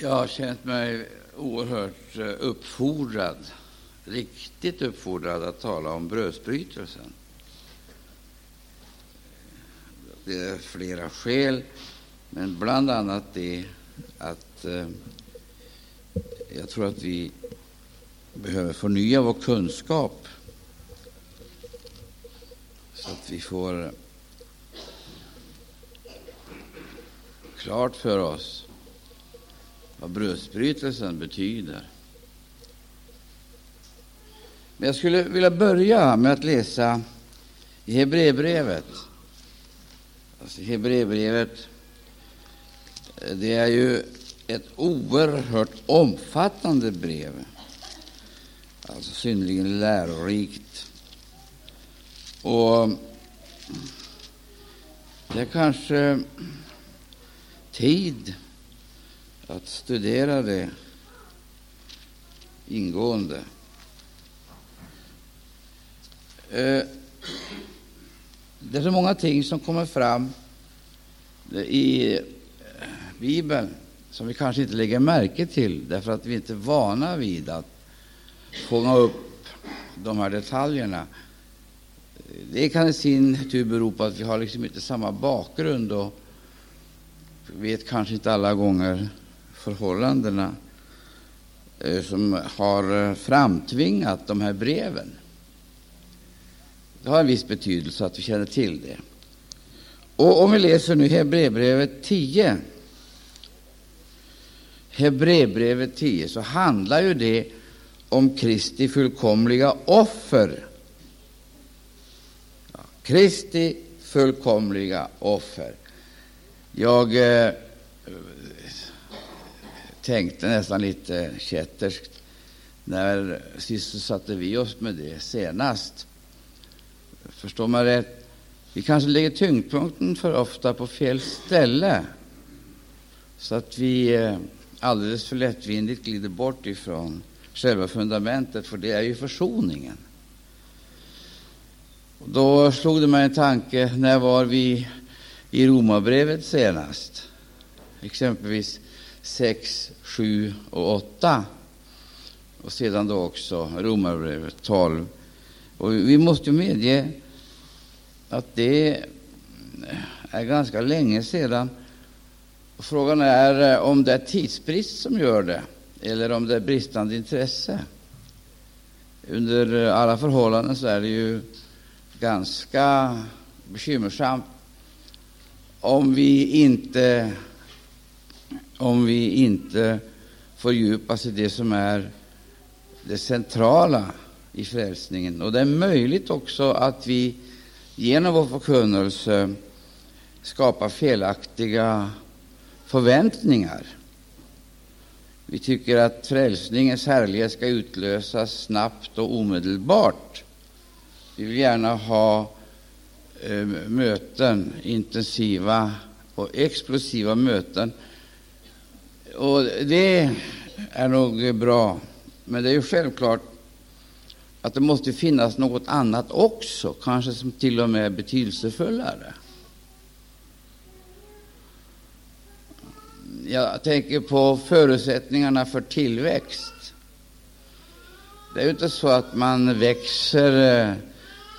Jag har känt mig oerhört eh, uppfordrad, riktigt uppfordrad att tala om brödsbrytelsen. Det är flera skäl, men bland annat det att eh, jag tror att vi behöver förnya vår kunskap så att vi får klart för oss vad brödsbrytelsen betyder. Men jag skulle vilja börja med att läsa i Hebreerbrevet. Alltså Hebreerbrevet det är ju ett oerhört omfattande brev, alltså synnerligen lärorikt. Och det är kanske tid att studera det ingående. Eh, det är så många ting som kommer fram eh, i eh, Bibeln som vi kanske inte lägger märke till därför att vi inte är vana vid att fånga upp de här detaljerna. Det kan i sin tur bero på att vi har liksom inte samma bakgrund och vet kanske inte alla gånger förhållandena eh, som har eh, framtvingat de här breven. Det har en viss betydelse att vi känner till det. Och om vi läser nu Hebreerbrevet 10, Hebreerbrevet 10, så handlar ju det om Kristi fullkomliga offer. Ja, Kristi fullkomliga offer. Jag eh, tänkte nästan lite kätterskt när sysselsatte vi oss med det senast. Förstår man rätt? Vi kanske lägger tyngdpunkten för ofta på fel ställe så att vi eh, alldeles för lättvindigt glider bort ifrån själva fundamentet, för det är ju försoningen. Och då slog det mig en tanke, när var vi i Romarbrevet senast? Exempelvis 6, 7 och 8. Och sedan då också Romarbrevet 12. Och vi måste medge att det är ganska länge sedan. Frågan är eh, om det är tidsbrist som gör det, eller om det är bristande intresse. Under alla förhållanden så är det ju ganska bekymmersamt om vi inte om vi inte fördjupas i det som är det centrala i frälsningen. Och det är möjligt också att vi genom vår förkunnelse skapar felaktiga förväntningar. Vi tycker att frälsningens härlighet ska utlösas snabbt och omedelbart. Vi vill gärna ha eh, möten, intensiva och explosiva möten. Och det är nog bra, men det är ju självklart att det måste finnas något annat också, kanske som till och med är betydelsefullare. Jag tänker på förutsättningarna för tillväxt. Det är ju inte så att man växer eh,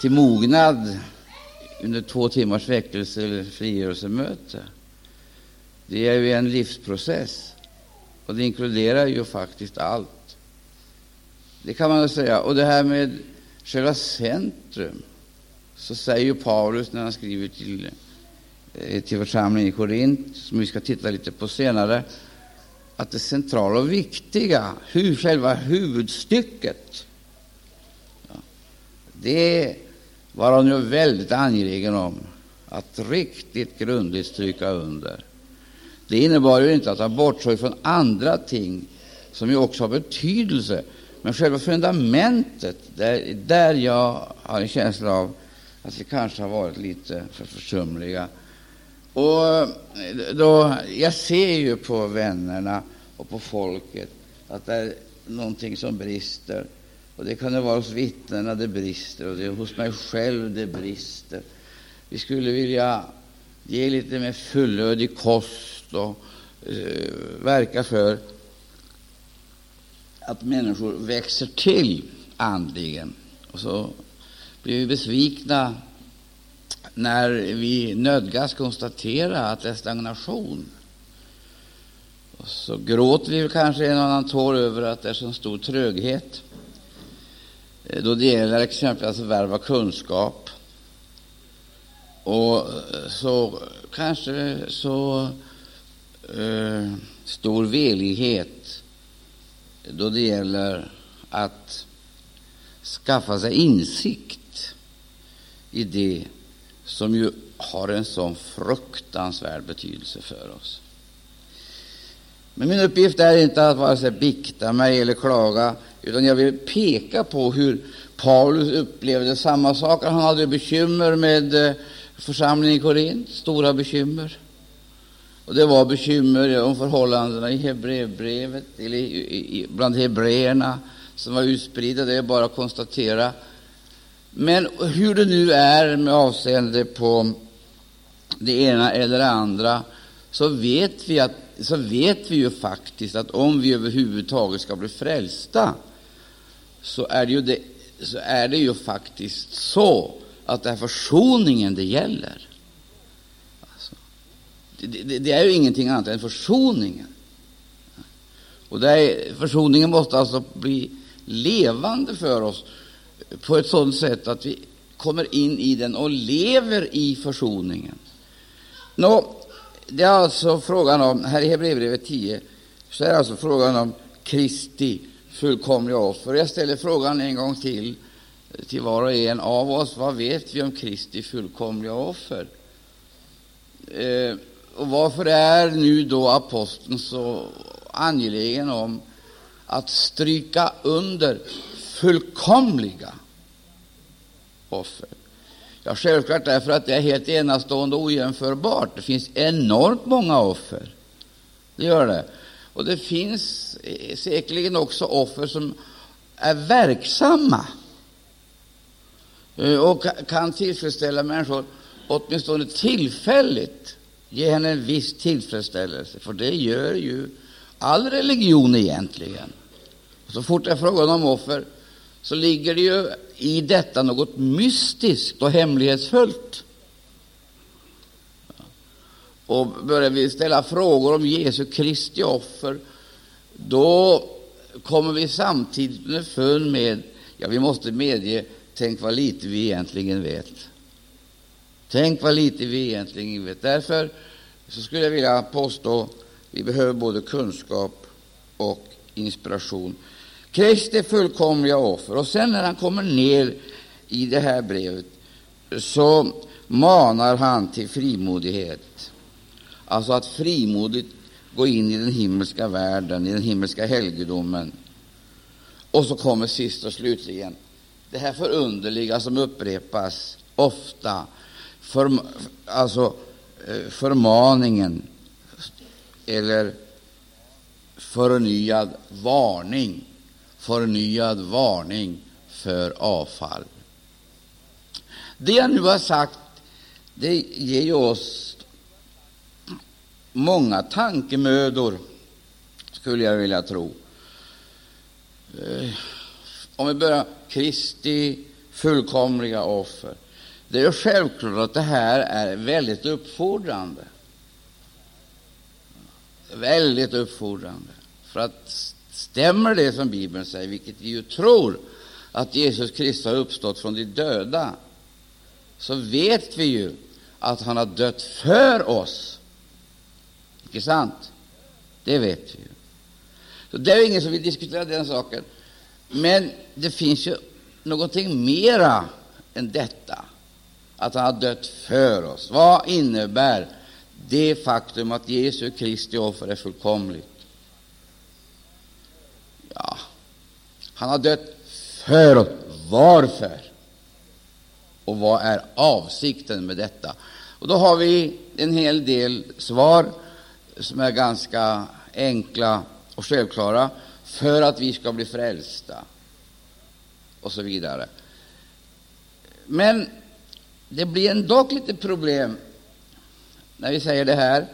till mognad under två timmars väckelse eller frigörelsemöte. Det är ju en livsprocess, och det inkluderar ju faktiskt allt. Det kan man säga. Och det här med själva centrum, så säger ju Paulus när han skriver till, eh, till församlingen i Korint, som vi ska titta lite på senare, att det centrala och viktiga, hur själva huvudstycket, det var han ju väldigt angelägen om att riktigt grundligt stryka under. Det innebar ju inte att han bortsåg från andra ting som ju också har betydelse men själva fundamentet, där, där jag har en känsla av att vi kanske har varit lite för försumliga. Och eh, då, jag ser ju på vännerna och på folket att det är någonting som brister. Och Det kan det vara hos vittnena det brister, och det är hos mig själv det brister. Vi skulle vilja ge lite mer fullödig kost och eh, verka för att människor växer till andligen. Och så blir vi besvikna när vi nödgas konstatera att det är stagnation. Och så gråter vi kanske en annan tår över att det är så stor tröghet eh, då det gäller exempelvis att förvärva kunskap. Och eh, så kanske så eh, stor velighet då det gäller att skaffa sig insikt i det som ju har en sån fruktansvärd betydelse för oss. Men min uppgift är inte att vare sig bikta mig eller klaga, utan jag vill peka på hur Paulus upplevde samma saker. Han hade bekymmer med eh, församlingen i Korint, stora bekymmer. Och det var bekymmer om förhållandena i Hebreerbrevet, eller bland hebreerna som var utspridda. Det är bara att konstatera. Men hur det nu är med avseende på det ena eller det andra, så vet vi, att, så vet vi ju faktiskt att om vi överhuvudtaget ska bli frälsta, så är det ju, det, så är det ju faktiskt så att det är försoningen det gäller. Det, det, det, är ju ingenting annat än försoningen. Och det är, försoningen måste alltså bli levande för oss på ett sådant sätt att vi kommer in i den och lever i försoningen. Nå, det är alltså frågan om, här i Hebreerbrevet 10, så är det alltså frågan om Kristi fullkomliga offer. Jag ställer frågan en gång till till var och en av oss. Vad vet vi om Kristi fullkomliga offer? Eh, och varför är nu då aposteln så angelägen om att stryka under fullkomliga offer? Ja, självklart därför att det är helt enastående och ojämförbart. Det finns enormt många offer. Det gör det. Och det finns eh, säkerligen också offer som är verksamma eh, och kan tillfredsställa människor, åtminstone tillfälligt ge henne en viss tillfredsställelse, för det gör ju all religion egentligen. Så fort det är frågan om offer så ligger det ju i detta något mystiskt och hemlighetsfullt. Och börjar vi ställa frågor om Jesu Kristi offer, då kommer vi samtidigt underfund med, ja, vi måste medge, tänk vad lite vi egentligen vet. Tänk vad lite vi egentligen vet. Därför så skulle jag vilja påstå vi behöver både kunskap och inspiration. Kristi fullkomliga offer. Och sen när han kommer ner i det här brevet så manar han till frimodighet, alltså att frimodigt gå in i den himmelska världen, i den himmelska helgedomen. Och så kommer sist och slutligen det här förunderliga som upprepas ofta, för, alltså eh, förmaningen eller förnyad varning förnyad varning för avfall. Det jag nu har sagt det ger oss många tankemödor, skulle jag vilja tro. Eh, om vi börjar Kristi fullkomliga offer. Det är självklart att det här är väldigt uppfordrande. Väldigt uppfordrande. För att Stämmer det som Bibeln säger, vilket vi ju tror, att Jesus Kristus har uppstått från de döda, så vet vi ju att han har dött för oss. Icke sant? Det vet vi ju. Så det är ingen som vill diskutera den saken. Men det finns ju någonting mera än detta, att han har dött för oss. Vad innebär det faktum att Jesu Kristi offer är fullkomligt? Ja, han har dött för oss. Varför? Och vad är avsikten med detta? Och Då har vi en hel del svar som är ganska enkla och självklara för att vi ska bli frälsta och så vidare. Men det blir ändå lite problem när vi säger det här.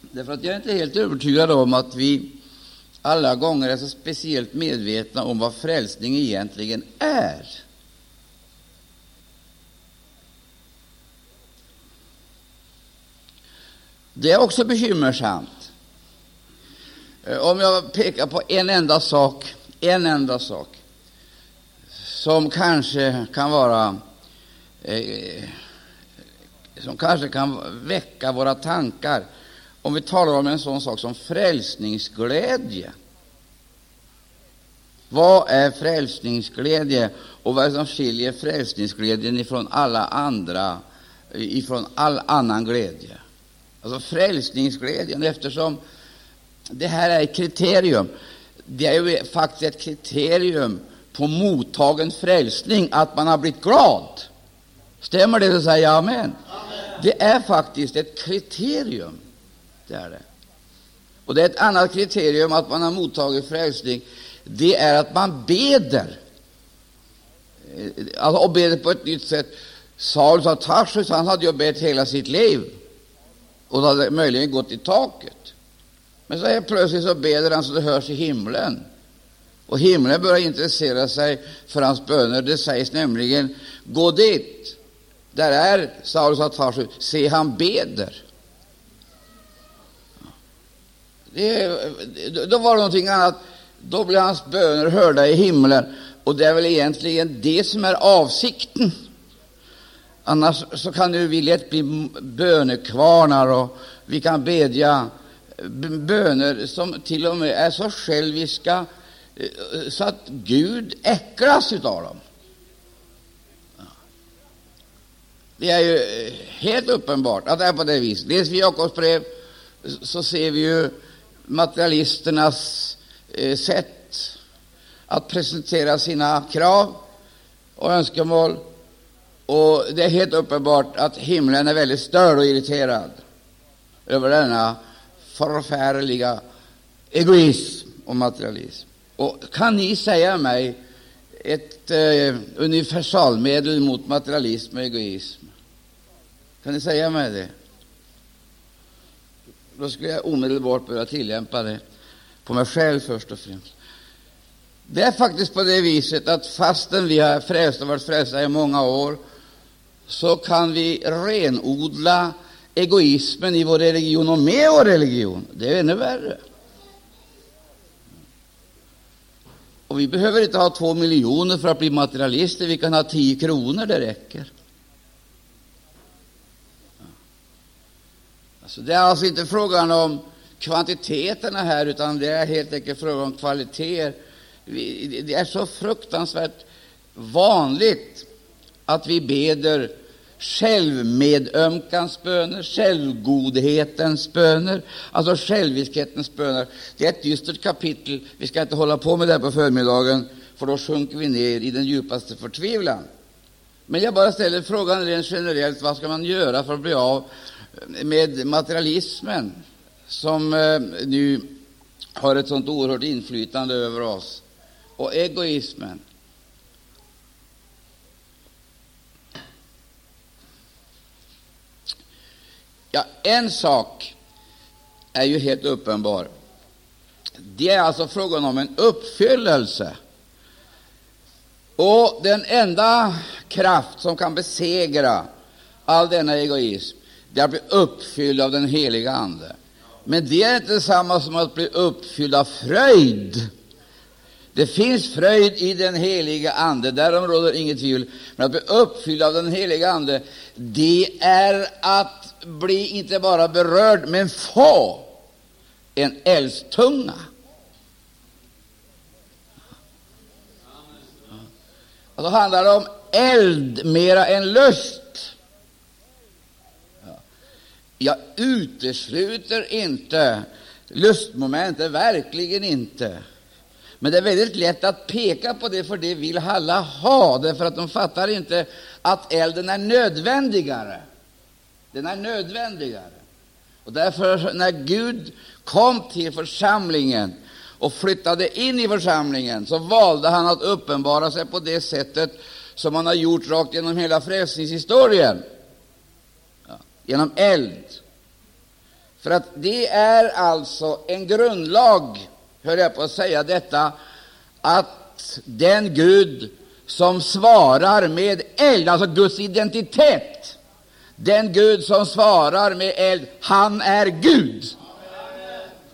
Därför att jag är inte helt övertygad om att vi alla gånger är så speciellt medvetna om vad frälsning egentligen är. Det är också bekymmersamt. Eh, om jag pekar på en enda sak, en enda sak som kanske kan vara eh, som kanske kan väcka våra tankar om vi talar om en sån sak som frälsningsglädje. Vad är frälsningsglädje och vad är det som skiljer frälsningsglädjen ifrån alla andra, ifrån all annan glädje? Alltså frälsningsglädjen, eftersom det här är ett kriterium. Det är ju faktiskt ett kriterium på mottagen frälsning att man har blivit glad. Stämmer det, så säger jag amen. amen. Det är faktiskt ett kriterium. Det är det. Och det är ett annat kriterium att man har mottagit frälsning. Det är att man beder. Eh, alltså, och beder på ett nytt sätt. Saulus av Tarsus han hade ju bett hela sitt liv och det hade möjligen gått i taket. Men så helt plötsligt så beder han så det hörs i himlen. Och himlen börjar intressera sig för hans böner. Det sägs nämligen, gå dit. Där är Saulus av Tarsus. Se, han beder. Det, då var det någonting annat. Då blev hans böner hörda i himlen. Och det är väl egentligen det som är avsikten. Annars så kan ju vi lätt bli bönekvarnar och vi kan bedja böner som till och med är så själviska eh, så att Gud äcklas av dem. Det är ju eh, helt uppenbart att det är på det viset. Läser vi Jakobs brev så ser vi ju materialisternas eh, sätt att presentera sina krav och önskemål. Och det är helt uppenbart att himlen är väldigt störd och irriterad över denna förfärliga egoism och materialism. Och kan ni säga mig ett eh, universalmedel mot materialism och egoism? Kan ni säga mig det? Då skulle jag omedelbart börja tillämpa det på mig själv först och främst. Det är faktiskt på det viset att fastän vi har frälst och varit frälsta i många år, så kan vi renodla egoismen i vår religion och med vår religion. Det är ännu värre. Och vi behöver inte ha två miljoner för att bli materialister. Vi kan ha tio kronor, det räcker. Alltså, det är alltså inte frågan om kvantiteterna här, utan det är helt enkelt frågan om kvaliteter. Det är så fruktansvärt vanligt att vi beder självmedömkans böner, självgodhetens böner, alltså själviskhetens böner. Det är ett dystert kapitel. Vi ska inte hålla på med det på förmiddagen, för då sjunker vi ner i den djupaste förtvivlan. Men jag bara ställer frågan rent generellt, vad ska man göra för att bli av med materialismen, som eh, nu har ett sådant oerhört inflytande över oss, och egoismen? Ja, en sak är ju helt uppenbar. Det är alltså frågan om en uppfyllelse. Och den enda kraft som kan besegra all denna egoism, det är att bli uppfylld av den heliga Ande. Men det är inte detsamma som att bli uppfylld av fröjd. Det finns fröjd i den heliga Ande, därom råder inget tvivel. Men att bli uppfylld av den heliga Ande, det är att bli inte bara berörd, men få en eldstunga. Och då handlar det om eld mera än lust. Jag utesluter inte lustmomentet, verkligen inte. Men det är väldigt lätt att peka på det, för det vill alla ha, därför att de fattar inte att elden är nödvändigare. Den är nödvändigare. Och därför, när Gud kom till församlingen och flyttade in i församlingen, så valde han att uppenbara sig på det sättet som han har gjort rakt genom hela frälsningshistorien, ja, genom eld. För att det är alltså en grundlag, höll jag på att säga detta, att den Gud som svarar med eld, alltså Guds identitet, den Gud som svarar med eld, han är Gud.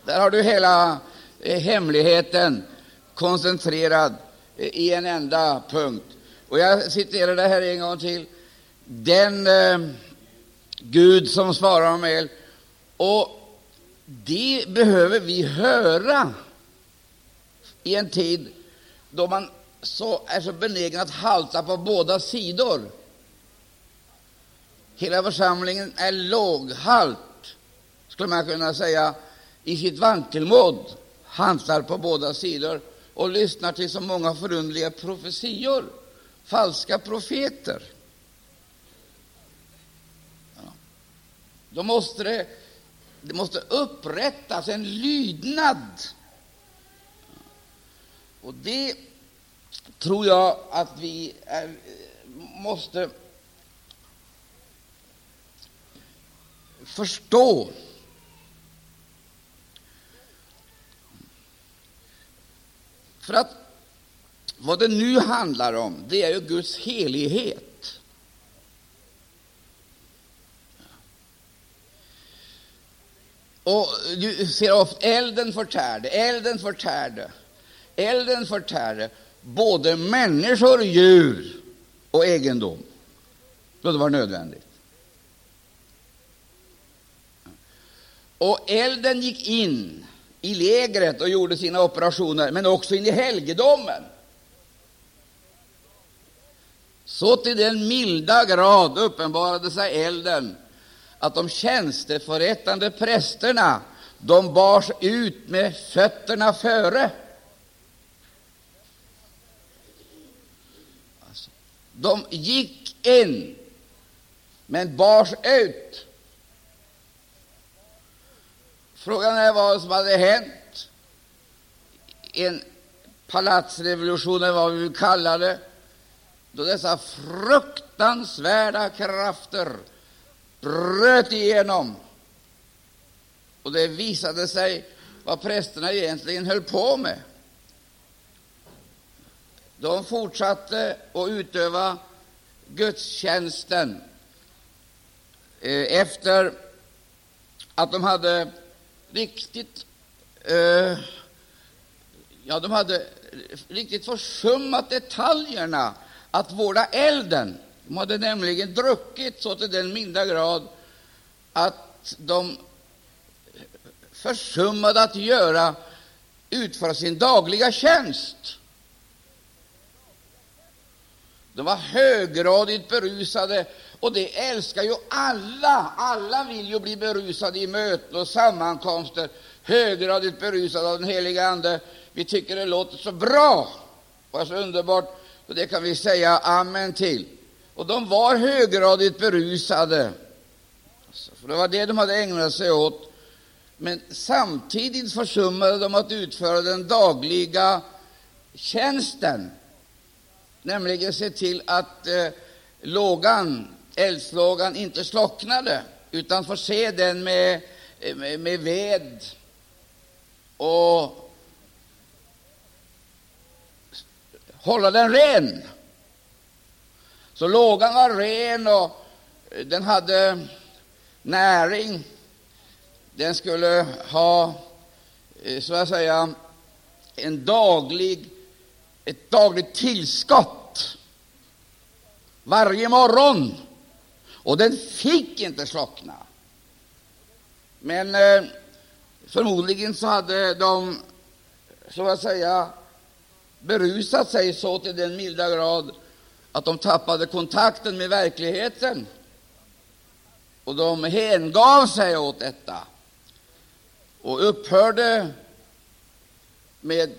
Där har du hela eh, hemligheten koncentrerad eh, i en enda punkt. Och Jag citerar det här en gång till. Den eh, Gud som svarar med eld. Och det behöver vi höra i en tid då man så är så benägen att halta på båda sidor. Hela församlingen är låghalt, skulle man kunna säga, i sitt vankelmod, haltar på båda sidor och lyssnar till så många förundliga profetior, falska profeter. Då måste det, det måste upprättas en lydnad. Och det tror jag att vi är, måste förstå. För att vad det nu handlar om, det är ju Guds helighet. Och du ser ofta elden förtärde, elden förtärde, elden förtärde både människor, djur och egendom, då det var nödvändigt. Och elden gick in i lägret och gjorde sina operationer, men också in i helgedomen. Så till den milda grad uppenbarade sig elden att de tjänsteförrättande prästerna de bars ut med fötterna före. De gick in, men bars ut. Frågan är vad som hade hänt. En palatsrevolution, eller vad vi vill kalla det, då dessa fruktansvärda krafter bröt igenom. Och det visade sig vad prästerna egentligen höll på med. De fortsatte att utöva gudstjänsten eh, efter att de hade riktigt eh, ja, de hade riktigt försummat detaljerna att vårda elden. De hade nämligen druckit så till den milda grad att de försummade att göra, utföra sin dagliga tjänst. De var höggradigt berusade, och det älskar ju alla. Alla vill ju bli berusade i möten och sammankomster, höggradigt berusade av den heliga Ande. Vi tycker det låter så bra och så underbart, och det kan vi säga amen till. Och de var höggradigt berusade, alltså, för det var det de hade ägnat sig åt. Men samtidigt försummade de att utföra den dagliga tjänsten, nämligen se till att eh, lågan, eldslågan inte slocknade, utan förse den med, med, med ved och hålla den ren. Så lågan var ren och eh, den hade näring. Den skulle ha, eh, så att säga, en daglig, ett dagligt tillskott varje morgon, och den fick inte slockna. Men eh, förmodligen så hade de, så att säga, berusat sig så till den milda grad att de tappade kontakten med verkligheten, och de hängav sig åt detta och upphörde med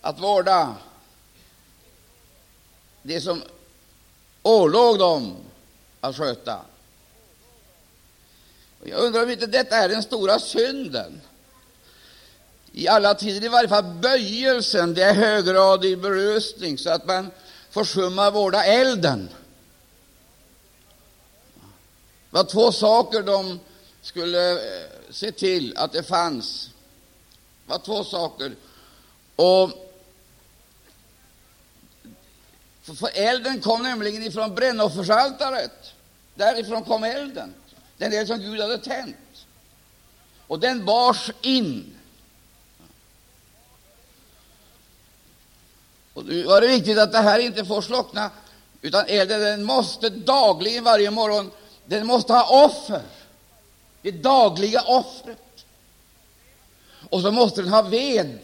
att vårda det som ålåg dem att sköta. Jag undrar om inte detta är den stora synden. I alla tider, i varje fall böjelsen, det är höggradig berusning, så att man försummar vårda elden. Det var två saker de skulle eh, se till att det fanns var två saker. Och för elden kom nämligen ifrån brännoffersaltaret. Därifrån kom elden, den eld som Gud hade tänt. Och den bars in. Och nu var det viktigt att det här inte får slockna, utan elden den måste dagligen, varje morgon, den måste ha offer. Det dagliga offret. Och så måste den ha ved.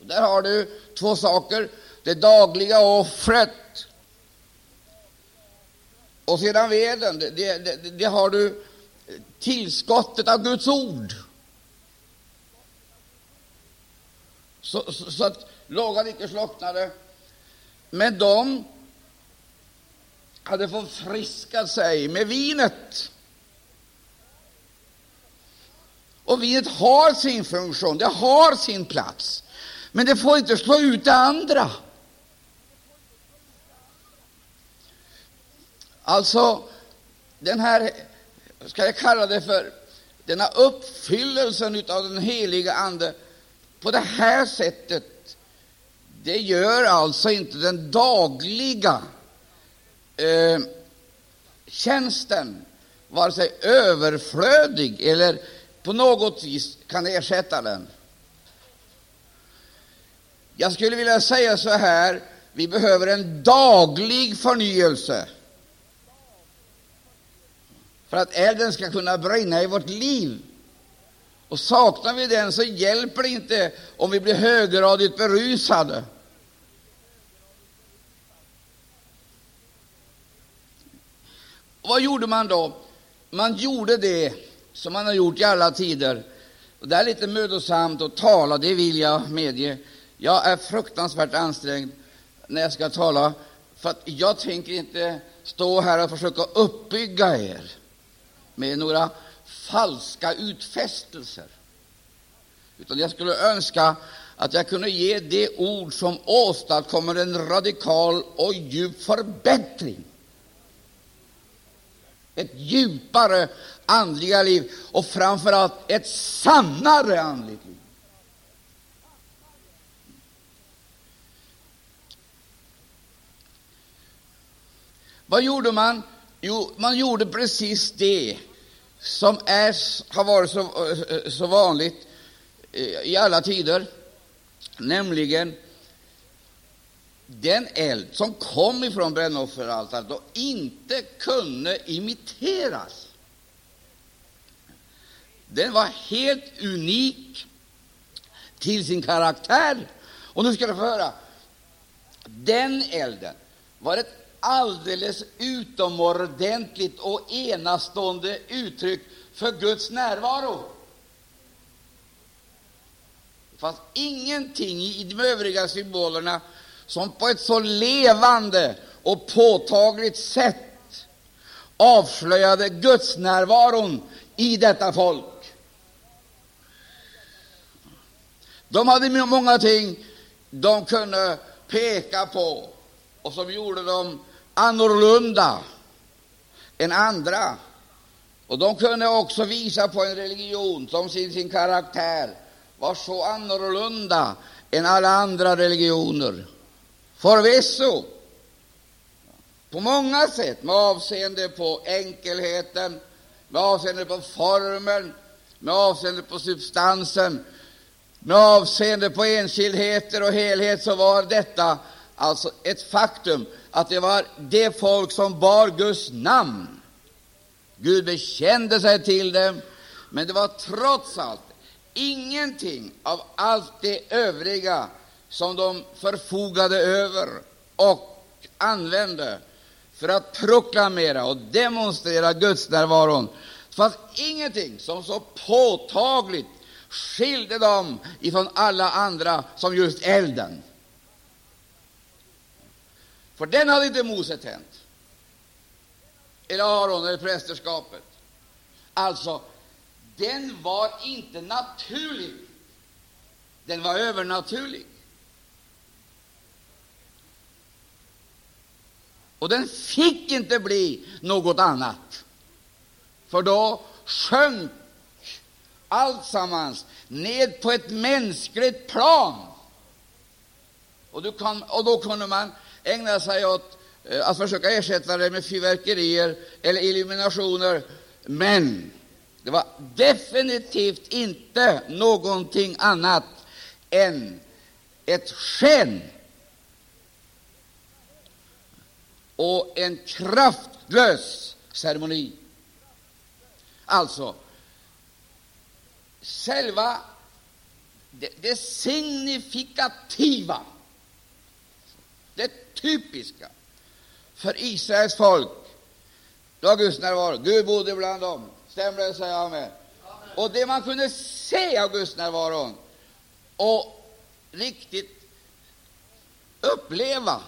Och där har du två saker. Det dagliga offret och sedan veden. Det, det, det har du tillskottet av Guds ord. Så, så, så att lågan icke slocknade. Men de hade förfriskat sig med vinet. Och vinet har sin funktion, det har sin plats, men det får inte slå ut det andra. Alltså, den här, ska jag kalla det för, denna uppfyllelsen av den heliga Ande på det här sättet, det gör alltså inte den dagliga eh, tjänsten vare sig överflödig eller på något vis kan ersätta den. Jag skulle vilja säga så här, vi behöver en daglig förnyelse för att elden ska kunna brinna i vårt liv. Och saknar vi den så hjälper det inte om vi blir höggradigt berusade. Och vad gjorde man då? Man gjorde det som man har gjort i alla tider. Och det är lite mödosamt att tala, det vill jag medge. Jag är fruktansvärt ansträngd när jag ska tala, för att jag tänker inte stå här och försöka uppbygga er med några falska utfästelser, utan jag skulle önska att jag kunde ge det ord som åstadkommer en radikal och djup förbättring ett djupare andliga liv och framför allt ett sannare andligt liv. Vad gjorde man? Jo, man gjorde precis det som är, har varit så, så vanligt eh, i alla tider, nämligen den eld som kom ifrån brännofferaltaret och inte kunde imiteras. Den var helt unik till sin karaktär. Och nu ska du få höra. Den elden var ett alldeles utomordentligt och enastående uttryck för Guds närvaro. Det fanns ingenting i de övriga symbolerna som på ett så levande och påtagligt sätt avslöjade Guds närvaron i detta folk. De hade många ting de kunde peka på och som gjorde dem annorlunda än andra. Och de kunde också visa på en religion som till sin karaktär var så annorlunda än alla andra religioner. Förvisso, på många sätt, med avseende på enkelheten, med avseende på formen, med avseende på substansen, med avseende på enskildheter och helhet, så var detta alltså ett faktum att det var det folk som bar Guds namn. Gud bekände sig till dem, men det var trots allt ingenting av allt det övriga som de förfogade över och använde för att proklamera och demonstrera Gudsnärvaron. Det fanns ingenting som så påtagligt skilde dem ifrån alla andra som just elden. För den hade inte Mose tänt, eller Aron eller prästerskapet. Alltså, den var inte naturlig, den var övernaturlig. Och den fick inte bli något annat, för då sjönk alltsammans ned på ett mänskligt plan. Och, kan, och då kunde man ägna sig åt eh, att försöka ersätta det med fyrverkerier eller illuminationer. Men det var definitivt inte någonting annat än ett sken och en kraftlös ceremoni. Alltså, själva det, det signifikativa, det typiska för Israels folk, var Guds närvaro. Gud bodde bland dem. Stämmer det? säger jag med. Och det man kunde se av Guds närvaron och riktigt uppleva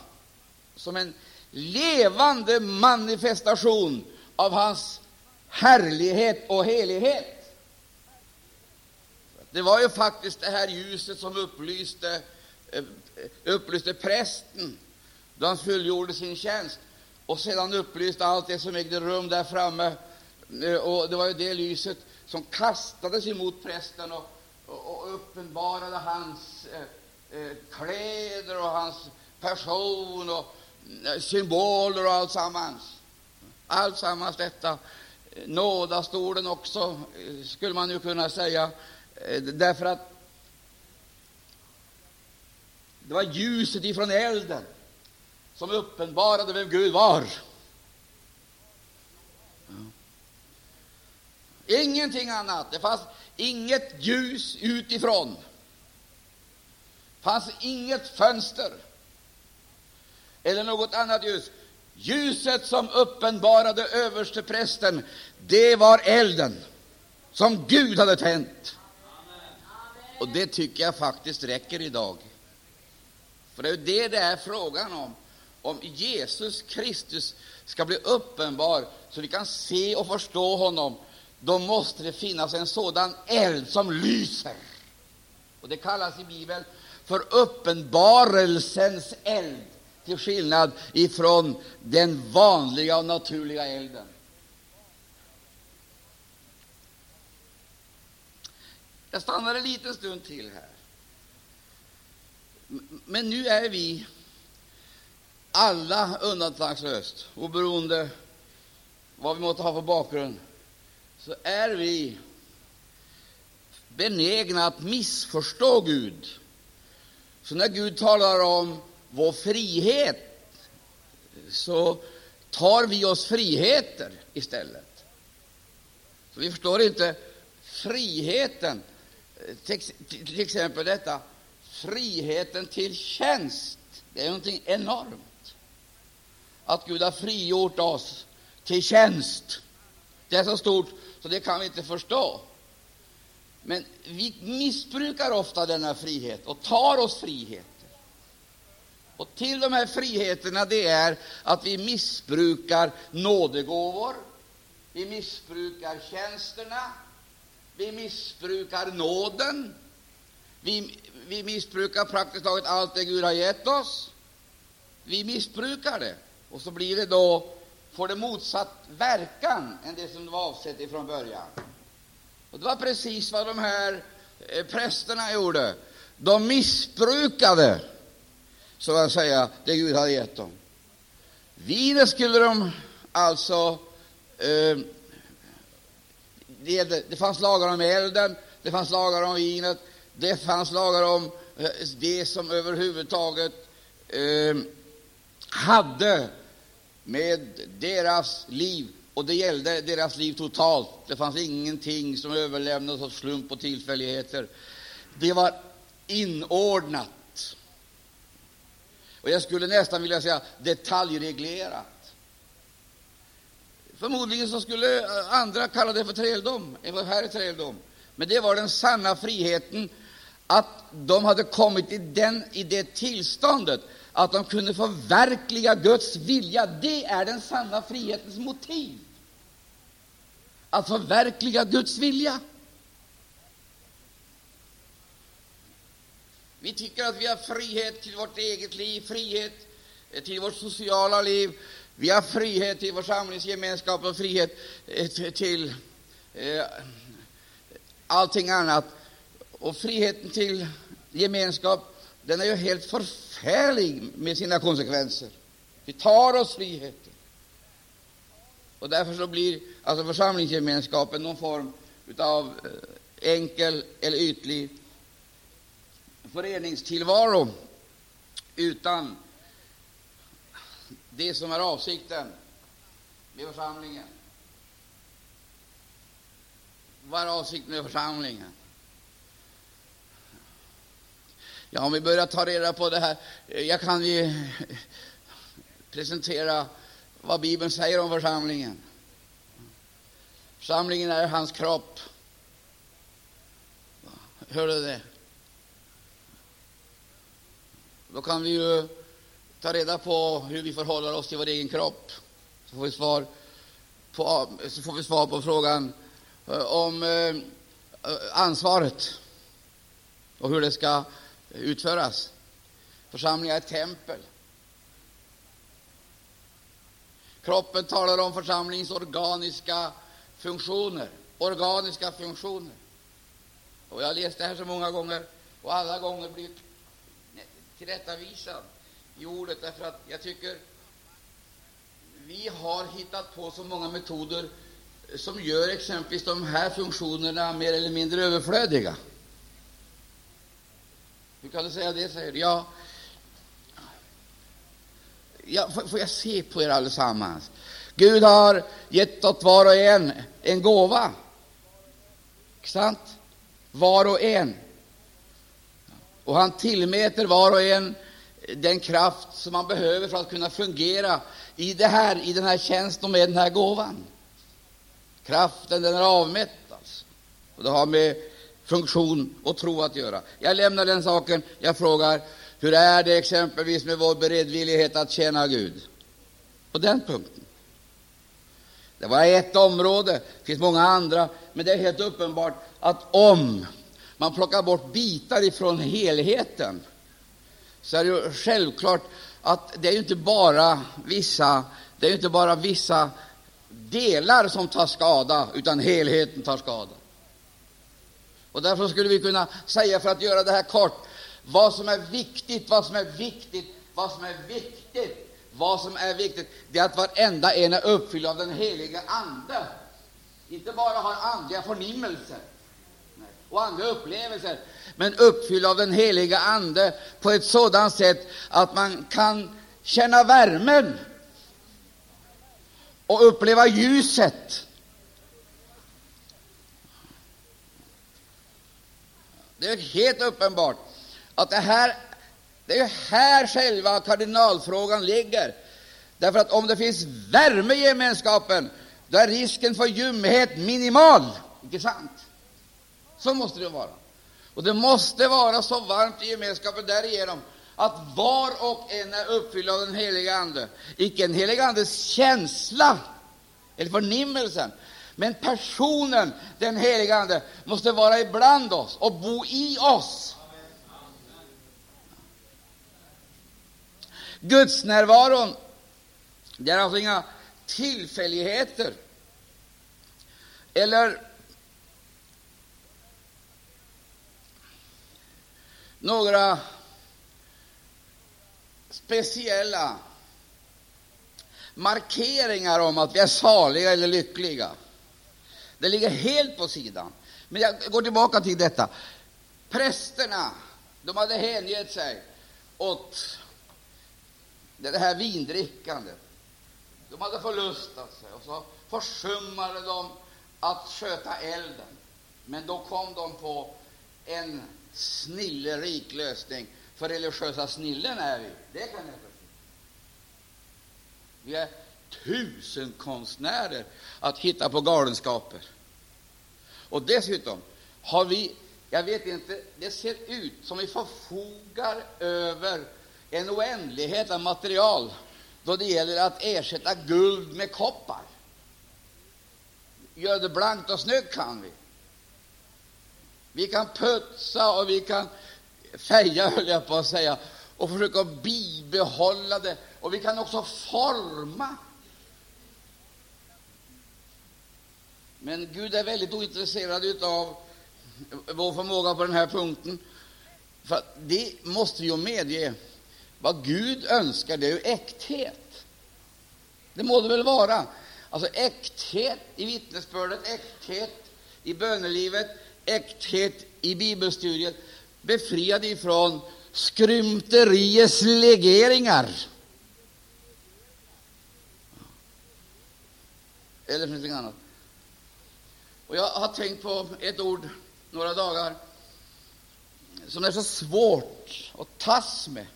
som en levande manifestation av hans härlighet och helighet. Det var ju faktiskt det här ljuset som upplyste, eh, upplyste prästen då han fullgjorde sin tjänst och sedan upplyste allt det som ägde rum där framme. Eh, och det var ju det lyset som kastades emot prästen och, och, och uppenbarade hans eh, eh kläder och hans person och eh, symboler och allt sammans. Allt sammans detta. Eh, nådastolen också, eh, skulle man ju kunna säga, därför att det var ljuset ifrån elden som uppenbarade vem Gud var. Ingenting annat. Det fanns inget ljus utifrån. Det fanns inget fönster eller något annat ljus. Ljuset som uppenbarade översteprästen, det var elden som Gud hade tänt. Och det tycker jag faktiskt räcker idag. För det är det det är frågan om. Om Jesus Kristus ska bli uppenbar så vi kan se och förstå honom, då måste det finnas en sådan eld som lyser. Och Det kallas i Bibeln för uppenbarelsens eld, till skillnad ifrån den vanliga och naturliga elden. Jag stannar en liten stund till här. Men nu är vi alla undantagslöst, oberoende vad vi måste ha för bakgrund, så är vi benägna att missförstå Gud. Så när Gud talar om vår frihet, så tar vi oss friheter istället. Så vi förstår inte friheten, till exempel detta friheten till tjänst. Det är någonting enormt att Gud har frigjort oss till tjänst. Det är så stort så det kan vi inte förstå. Men vi missbrukar ofta denna frihet och tar oss friheter. Och till de här friheterna det är att vi missbrukar nådegåvor, vi missbrukar tjänsterna, vi missbrukar nåden, vi, vi missbrukar praktiskt taget allt det Gud har gett oss. Vi missbrukar det. Och så blir det då, får det motsatt verkan än det som det var avsett ifrån början. Och det var precis vad de här eh, prästerna gjorde. De missbrukade, så att säga, det Gud hade gett dem. Vinet skulle de alltså eh, det, det fanns lagar om elden, det fanns lagar om vinet, det fanns lagar om eh, det som överhuvudtaget eh, hade med deras liv, och det gällde deras liv totalt. Det fanns ingenting som överlämnades åt slump och tillfälligheter. Det var inordnat, och jag skulle nästan vilja säga detaljreglerat. Förmodligen så skulle eh, andra kalla det för träldom, vad här är träldom. Men det var den sanna friheten, att de hade kommit i, den, i det tillståndet att de kunde förverkliga Guds vilja. Det är den sanna frihetens motiv. Att förverkliga Guds vilja. Vi tycker att vi har frihet till vårt eget liv, frihet eh, till vårt sociala liv, vi har frihet till vår samlingsgemenskap och frihet eh, till eh, allting annat. Och friheten till gemenskap den är ju helt förfärlig med sina konsekvenser. Vi tar oss friheten. Och därför så blir alltså församlingsgemenskapen någon form av eh, enkel eller ytlig föreningstillvaro utan det som är avsikten med församlingen. Vad är avsikten med församlingen? Ja, om vi börjar ta reda på det här, jag kan ju presentera vad Bibeln säger om församlingen. Församlingen är hans kropp. Hör du det? Då kan vi ju ta reda på hur vi förhåller oss till vår egen kropp. Så får vi svar på, så får vi svar på frågan eh, om eh, ansvaret och hur det ska utföras. Församlingen är ett tempel. Kroppen talar om församlingens organiska funktioner. Organiska funktioner. Och jag har läst det här så många gånger och alla gånger blivit tillrättavisad i ordet därför att jag tycker vi har hittat på så många metoder som gör exempelvis de här funktionerna mer eller mindre överflödiga. Hur kan du säga det? säger du. Ja, ja, får jag se på er allesammans? Gud har gett åt var och en en gåva. Sant? Var och en. Och han tillmäter var och en den kraft som man behöver för att kunna fungera i, det här, i den här tjänsten och med den här gåvan. Kraften den är avmätt, alltså. och det har med funktion och tro att göra. Jag lämnar den saken. Jag frågar, hur är det exempelvis med vår beredvillighet att tjäna Gud? På den punkten. Det var ett område, det finns många andra, men det är helt uppenbart att om man plockar bort bitar ifrån helheten, så är det ju självklart att det är inte bara vissa, det är inte bara vissa delar som tar skada, utan helheten tar skada. Och därför skulle vi kunna säga, för att göra det här kort, vad som är viktigt, vad som är viktigt, vad som är viktigt, vad som är viktigt, det är att varenda en är uppfylld av den heliga Ande. Inte bara har andliga förnimmelser och andra upplevelser, men uppfylld av den heliga Ande på ett sådant sätt att man kan känna värmen och uppleva ljuset Det är helt uppenbart att det här det är här själva kardinalfrågan ligger. Därför att om det finns värme i gemenskapen, då är risken för ljumhet minimal. Inte sant? Så måste det vara. Och det måste vara så varmt i gemenskapen därigenom att var och en är uppfylld av den heliga Ande. Icke en helig Andes känsla eller förnimmelsen, men personen, den helige Ande, måste vara ibland oss och bo i oss. Gudsnärvaron, det är alltså inga tillfälligheter eller några speciella markeringar om att vi är saliga eller lyckliga. Det ligger helt på sidan. Men jag går tillbaka till detta. Prästerna de hade hängett sig åt det här vindrickandet. De hade förlustat sig, och så försummade de att sköta elden. Men då kom de på en snillerik lösning. För religiösa snillen är vi, det kan jag förstå. Vi är tusen konstnärer att hitta på galenskaper. Och dessutom har vi, jag vet inte, det ser ut som vi förfogar över en oändlighet av material då det gäller att ersätta guld med koppar. Göra det blankt och snyggt kan vi. Vi kan putsa och vi kan färga, höll jag på att säga, och försöka bibehålla det. Och vi kan också forma Men Gud är väldigt ointresserad av vår förmåga på den här punkten. För det måste ju medge vad Gud önskar, det är ju äkthet. Det må det väl vara. Alltså äkthet i vittnesbördet, äkthet i bönelivet, äkthet i bibelstudiet, befriad ifrån skrymteriets legeringar. Eller någonting annat. Och jag har tänkt på ett ord några dagar som är så svårt att tas med.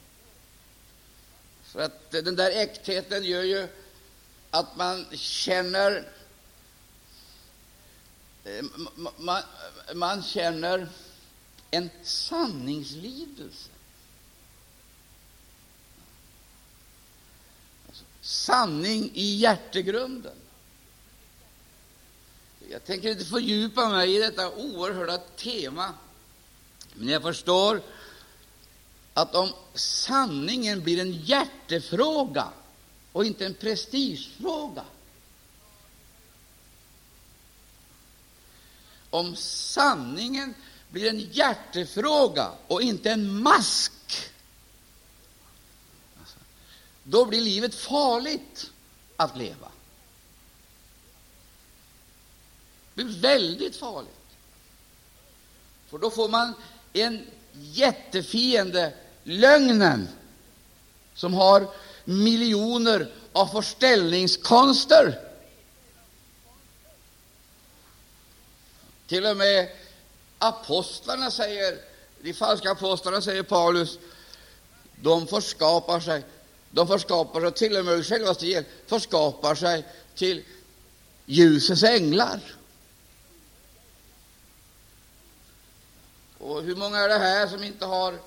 För att den där äktheten gör ju att man känner eh, man, man känner en sanningslidelse. Alltså, sanning i hjärtegrunden. Jag tänker inte fördjupa mig i detta oerhörda tema, men jag förstår att om sanningen blir en hjärtefråga och inte en prestigefråga Om sanningen blir en hjärtefråga och inte en mask, då blir livet farligt att leva. Det blir väldigt farligt. För då får man en jättefiende, lögnen, som har miljoner av förställningskonster. Till och med apostlarna säger, de falska apostlarna, säger Paulus, de förskapar sig, de förskapar sig, till och med självaste hjälp, förskapar sig till ljusets änglar. Och hur många är det här som inte har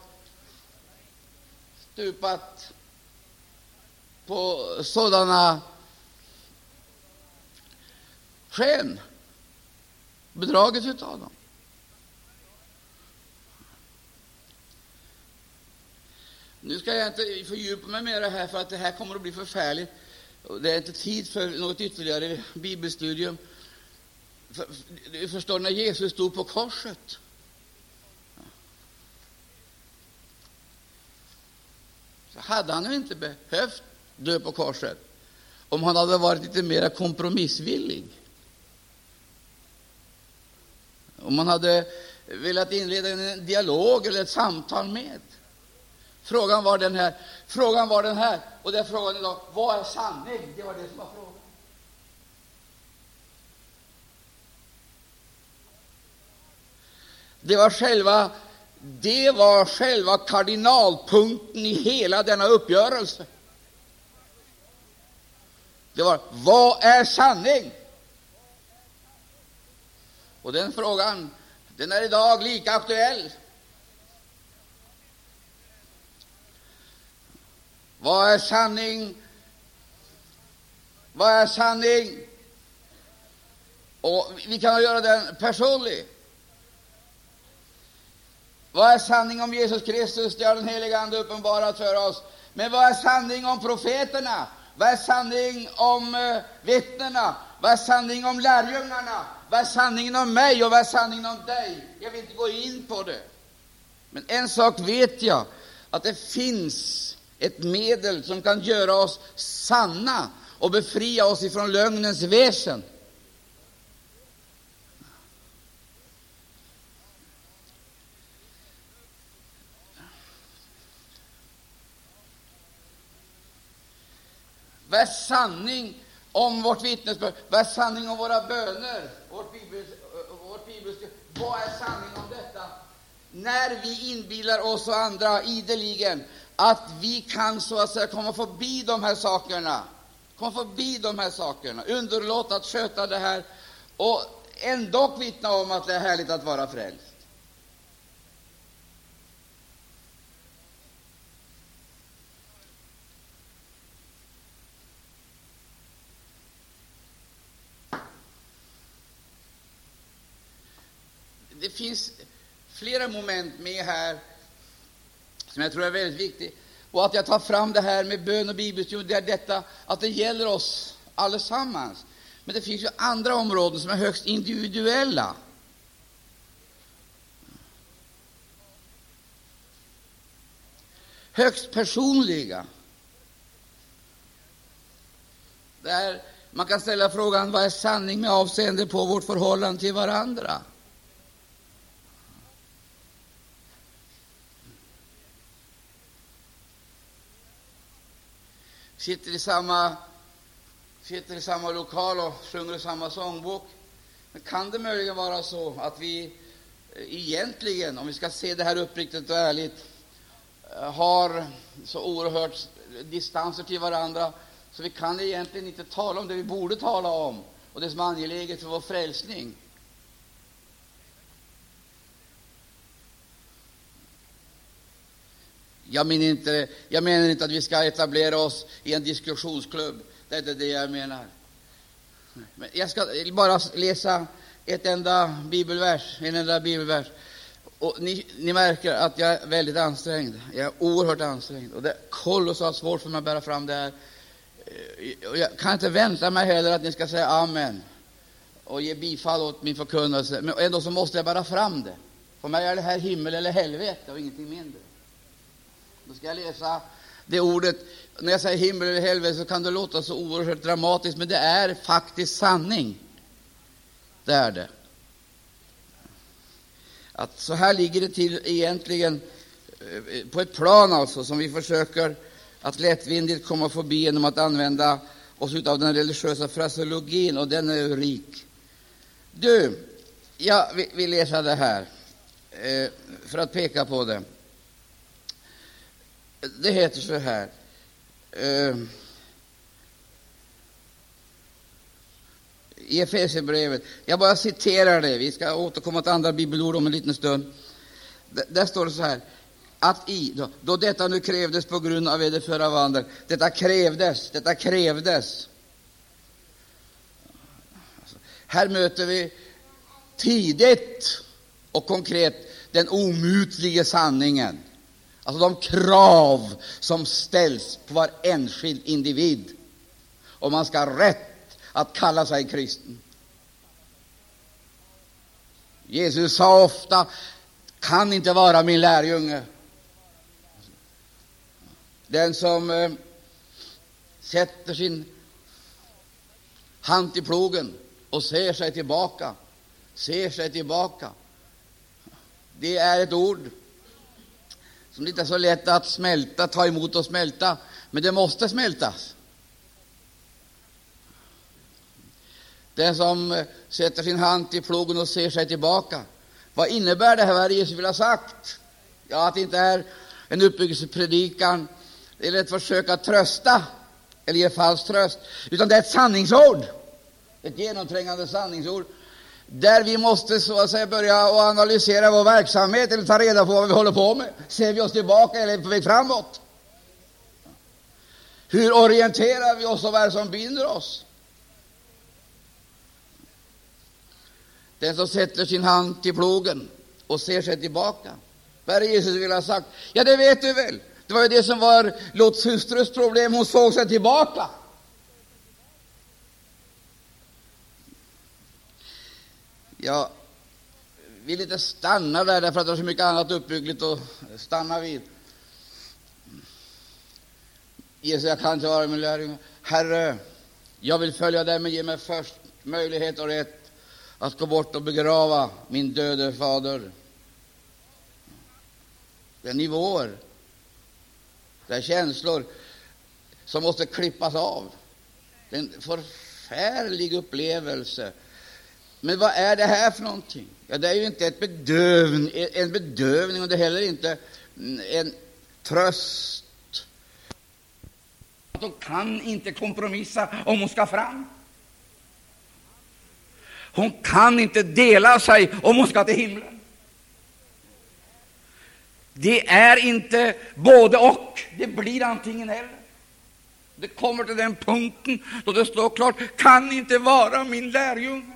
stupat på sådana sken, bedragits av dem? Nu ska jag inte fördjupa mig mer här, för att det här kommer att bli förfärligt. Det är inte tid för något ytterligare bibelstudium. Du förstår, när Jesus stod på korset så hade han ju inte behövt dö på korset om han hade varit lite mer kompromissvillig. Om man hade velat inleda en dialog eller ett samtal med. Frågan var den här, frågan var den här, och det är frågan idag, vad är sanning? Det var det som var frågan. Det var själva det var själva kardinalpunkten i hela denna uppgörelse. Det var vad är sanning? Och den frågan den är idag lika aktuell. Vad är sanning? Vad är sanning? Och vi kan göra den personlig. Vad är sanning om Jesus Kristus? Det har den helige Ande uppenbarat för oss. Men vad är sanning om profeterna? Vad är sanning om eh, vittnena? Vad är sanning om lärjungarna? Vad är sanningen om mig och vad är sanningen om dig? Jag vill inte gå in på det. Men en sak vet jag, att det finns ett medel som kan göra oss sanna och befria oss ifrån lögnens väsen. Vad är sanning om vårt vittnesbörd? Vad är sanning om våra böner? Vårt, bibel, eh, vårt bibelska, vad är sanning om detta? När vi inbillar oss och andra ideligen att vi kan så att säga komma förbi de här sakerna, komma förbi de här sakerna, underlåta att sköta det här och ändå vittna om att det är härligt att vara frälst. Det finns flera moment med här som jag tror är väldigt viktiga. Och att jag tar fram det här med bön och bibelstudium, det är detta att det gäller oss allesammans. Men det finns ju andra områden som är högst individuella. Högst personliga. Där man kan ställa frågan vad är sanning med avseende på vårt förhållande till varandra? Sitter i samma, sitter i samma lokal och sjunger samma sångbok. Men kan det möjligen vara så att vi eh, egentligen, om vi ska se det här uppriktigt och ärligt, eh, har så oerhört distanser till varandra så vi kan egentligen inte tala om det vi borde tala om och det som är angeläget för vår frälsning. Jag menar, inte, jag menar inte att vi ska etablera oss i en diskussionsklubb. Det är inte det jag menar. Men jag ska bara läsa ett enda bibelvers, en enda bibelvers. Och ni, ni märker att jag är väldigt ansträngd. Jag är oerhört ansträngd. Och det är kolossalt svårt för mig att bära fram det här. Eh, och jag kan inte vänta mig heller att ni ska säga amen och ge bifall åt min förkunnelse, men ändå så måste jag bära fram det. För mig är det här himmel eller helvete och ingenting mindre. Då ska jag läsa det ordet. När jag säger himmel eller helvete så kan det låta så oerhört dramatiskt, men det är faktiskt sanning. Det är det. Att så här ligger det till egentligen eh, på ett plan alltså som vi försöker att lättvindigt komma förbi genom att använda oss av den religiösa fraseologin, och den är rik. Du, jag vill läsa det här eh, för att peka på det. Det heter så här ehm. i Efesierbrevet. Jag bara citerar det. Vi ska återkomma till andra bibelord om en liten stund. Där står det så här att i, då, då detta nu krävdes på grund av vederföra vandel, detta krävdes, detta krävdes. Alltså, här möter vi tidigt och konkret den omutliga sanningen, alltså de krav som ställs på var enskild individ om man ska ha rätt att kalla sig kristen. Jesus sa ofta, kan inte vara min lärjunge den som eh, sätter sin hand till plogen och ser sig tillbaka, ser sig tillbaka. Det är ett ord som inte är så lätt att smälta, ta emot och smälta, men det måste smältas. Den som eh, sätter sin hand till plogen och ser sig tillbaka. Vad innebär det här, vad Jesus vill ha sagt? Ja, att det inte är en uppbyggelsepredikan eller ett försök att trösta eller ge falsk tröst, utan det är ett sanningsord, ett genomträngande sanningsord, där vi måste så att säga börja och analysera vår verksamhet eller ta reda på vad vi håller på med. Ser vi oss tillbaka eller är vi på väg framåt? Hur orienterar vi oss och vad är det som binder oss? Den som sätter sin hand till plogen och ser sig tillbaka. Vad är det Jesus vill ha sagt? Ja, det vet du väl. Det var ju det som var Lots hustrus problem. Hon såg sig tillbaka. Jag vill inte stanna där, därför att det är så mycket annat uppbyggligt att stanna vid. Jesus, jag kan inte vara min lärjunge. Herre, jag vill följa dig, men ge mig först möjlighet och rätt att gå bort och begrava min döde fader. Det är nivåer. Det är känslor som måste klippas av. Det är en förfärlig upplevelse. Men vad är det här för någonting? Ja, det är ju inte ett bedövning, en bedövning och det är heller inte en tröst. Hon kan inte kompromissa om hon ska fram. Hon kan inte dela sig om hon ska till himlen. Det är inte både och, det blir antingen eller. Det kommer till den punkten då det står klart, kan inte vara min lärjunge.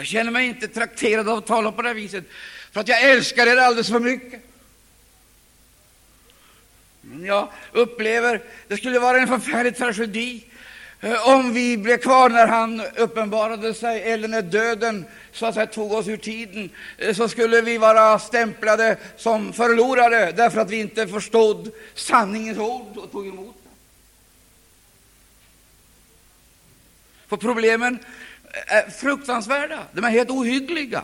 Jag känner mig inte trakterad av att tala på det viset, för att jag älskar er alldeles för mycket. Jag upplever det skulle vara en förfärlig tragedi eh, om vi blev kvar när han uppenbarade sig, eller när döden så att säga, tog oss ur tiden, eh, så skulle vi vara stämplade som förlorare därför att vi inte förstod sanningens ord och tog emot det. För problemen är fruktansvärda, de är helt ohyggliga.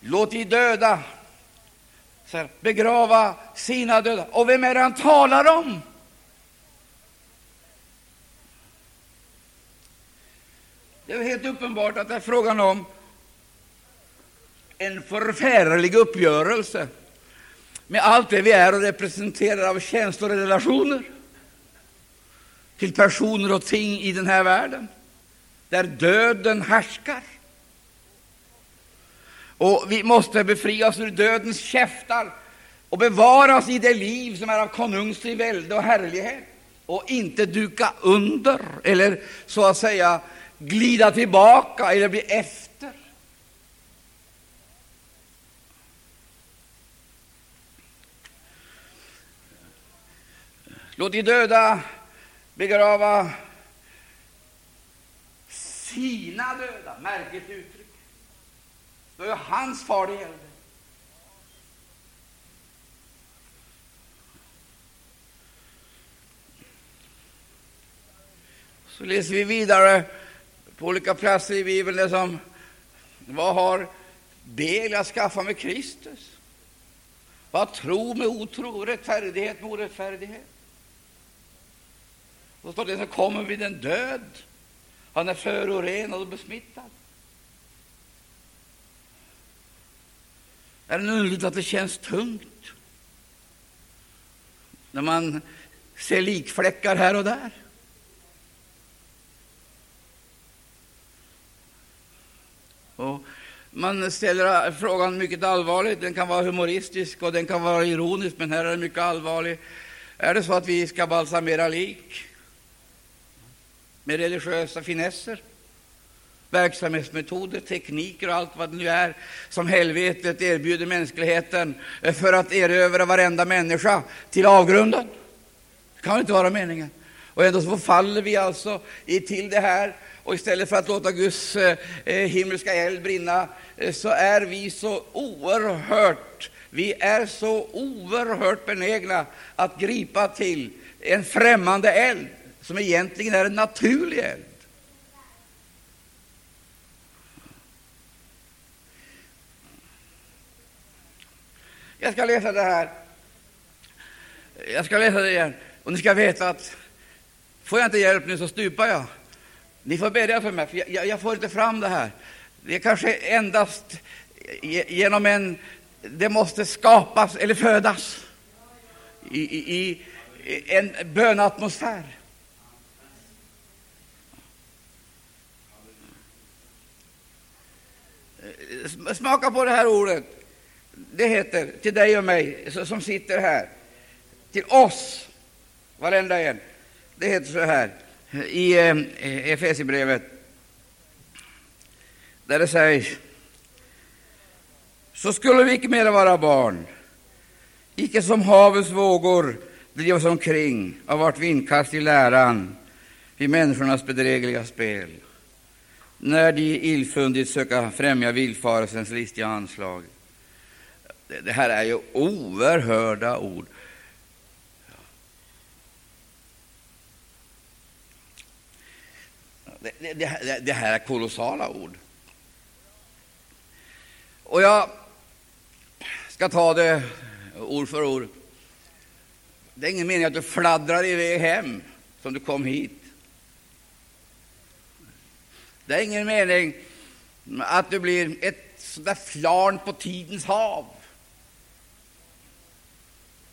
Låt de döda begrava sina döda. Och vem är det han talar om? Det är helt uppenbart att det är frågan om en förfärlig uppgörelse med allt det vi är och representerar av känslor och relationer till personer och ting i den här världen, där döden härskar. Och vi måste befrias ur dödens käftar och bevaras i det liv som är av konungslig välde och härlighet och inte duka under eller så att säga glida tillbaka eller bli efter. Låt de döda begrava sina döda. Märkligt uttryck. Det var ju hans far det gällde. Så läser vi vidare på olika platser i Bibeln det som vad har Bel att skaffa med Kristus? Vad tro med otro, rättfärdighet med orättfärdighet? Så står det så kommer vid en död. Han är förorenad och besmittad. Är det underligt att det känns tungt när man ser likfläckar här och där? Och man ställer frågan mycket allvarligt. Den kan vara humoristisk och den kan vara ironisk, men här är den mycket allvarlig. Är det så att vi ska balsamera lik med religiösa finesser? verksamhetsmetoder, tekniker och allt vad det nu är som helvetet erbjuder mänskligheten för att erövra varenda människa till avgrunden. Det kan inte vara meningen. Och ändå så faller vi alltså till det här, och istället för att låta Guds eh, eh, himmelska eld brinna, eh, så är vi så oerhört vi är så oerhört benägna att gripa till en främmande eld, som egentligen är en naturlig eld. Jag ska läsa det här. Jag ska läsa det igen. Och ni ska veta att får jag inte hjälp nu så stupar jag. Ni får bedja för mig, för jag, jag får inte fram det här. Det är kanske endast genom en... Det måste skapas eller födas i, i, i en bönatmosfär. Smaka på det här ordet. Det heter till dig och mig som sitter här, till oss, varenda en. Det heter så här i eh, Efesierbrevet, där det sägs så skulle vi icke mera vara barn, icke som havets vågor drivas omkring av vart vindkast i läran vid människornas bedrägliga spel, när de illfundigt söka främja villfarelsens listiga anslag. Det här är ju oerhörda ord. Det, det, det, här är kolossala ord. Och jag ska ta det ord för ord. Det är ingen mening att du fladdrar iväg hem som du kom hit. Det är ingen mening att du blir ett sådär flarn på tidens hav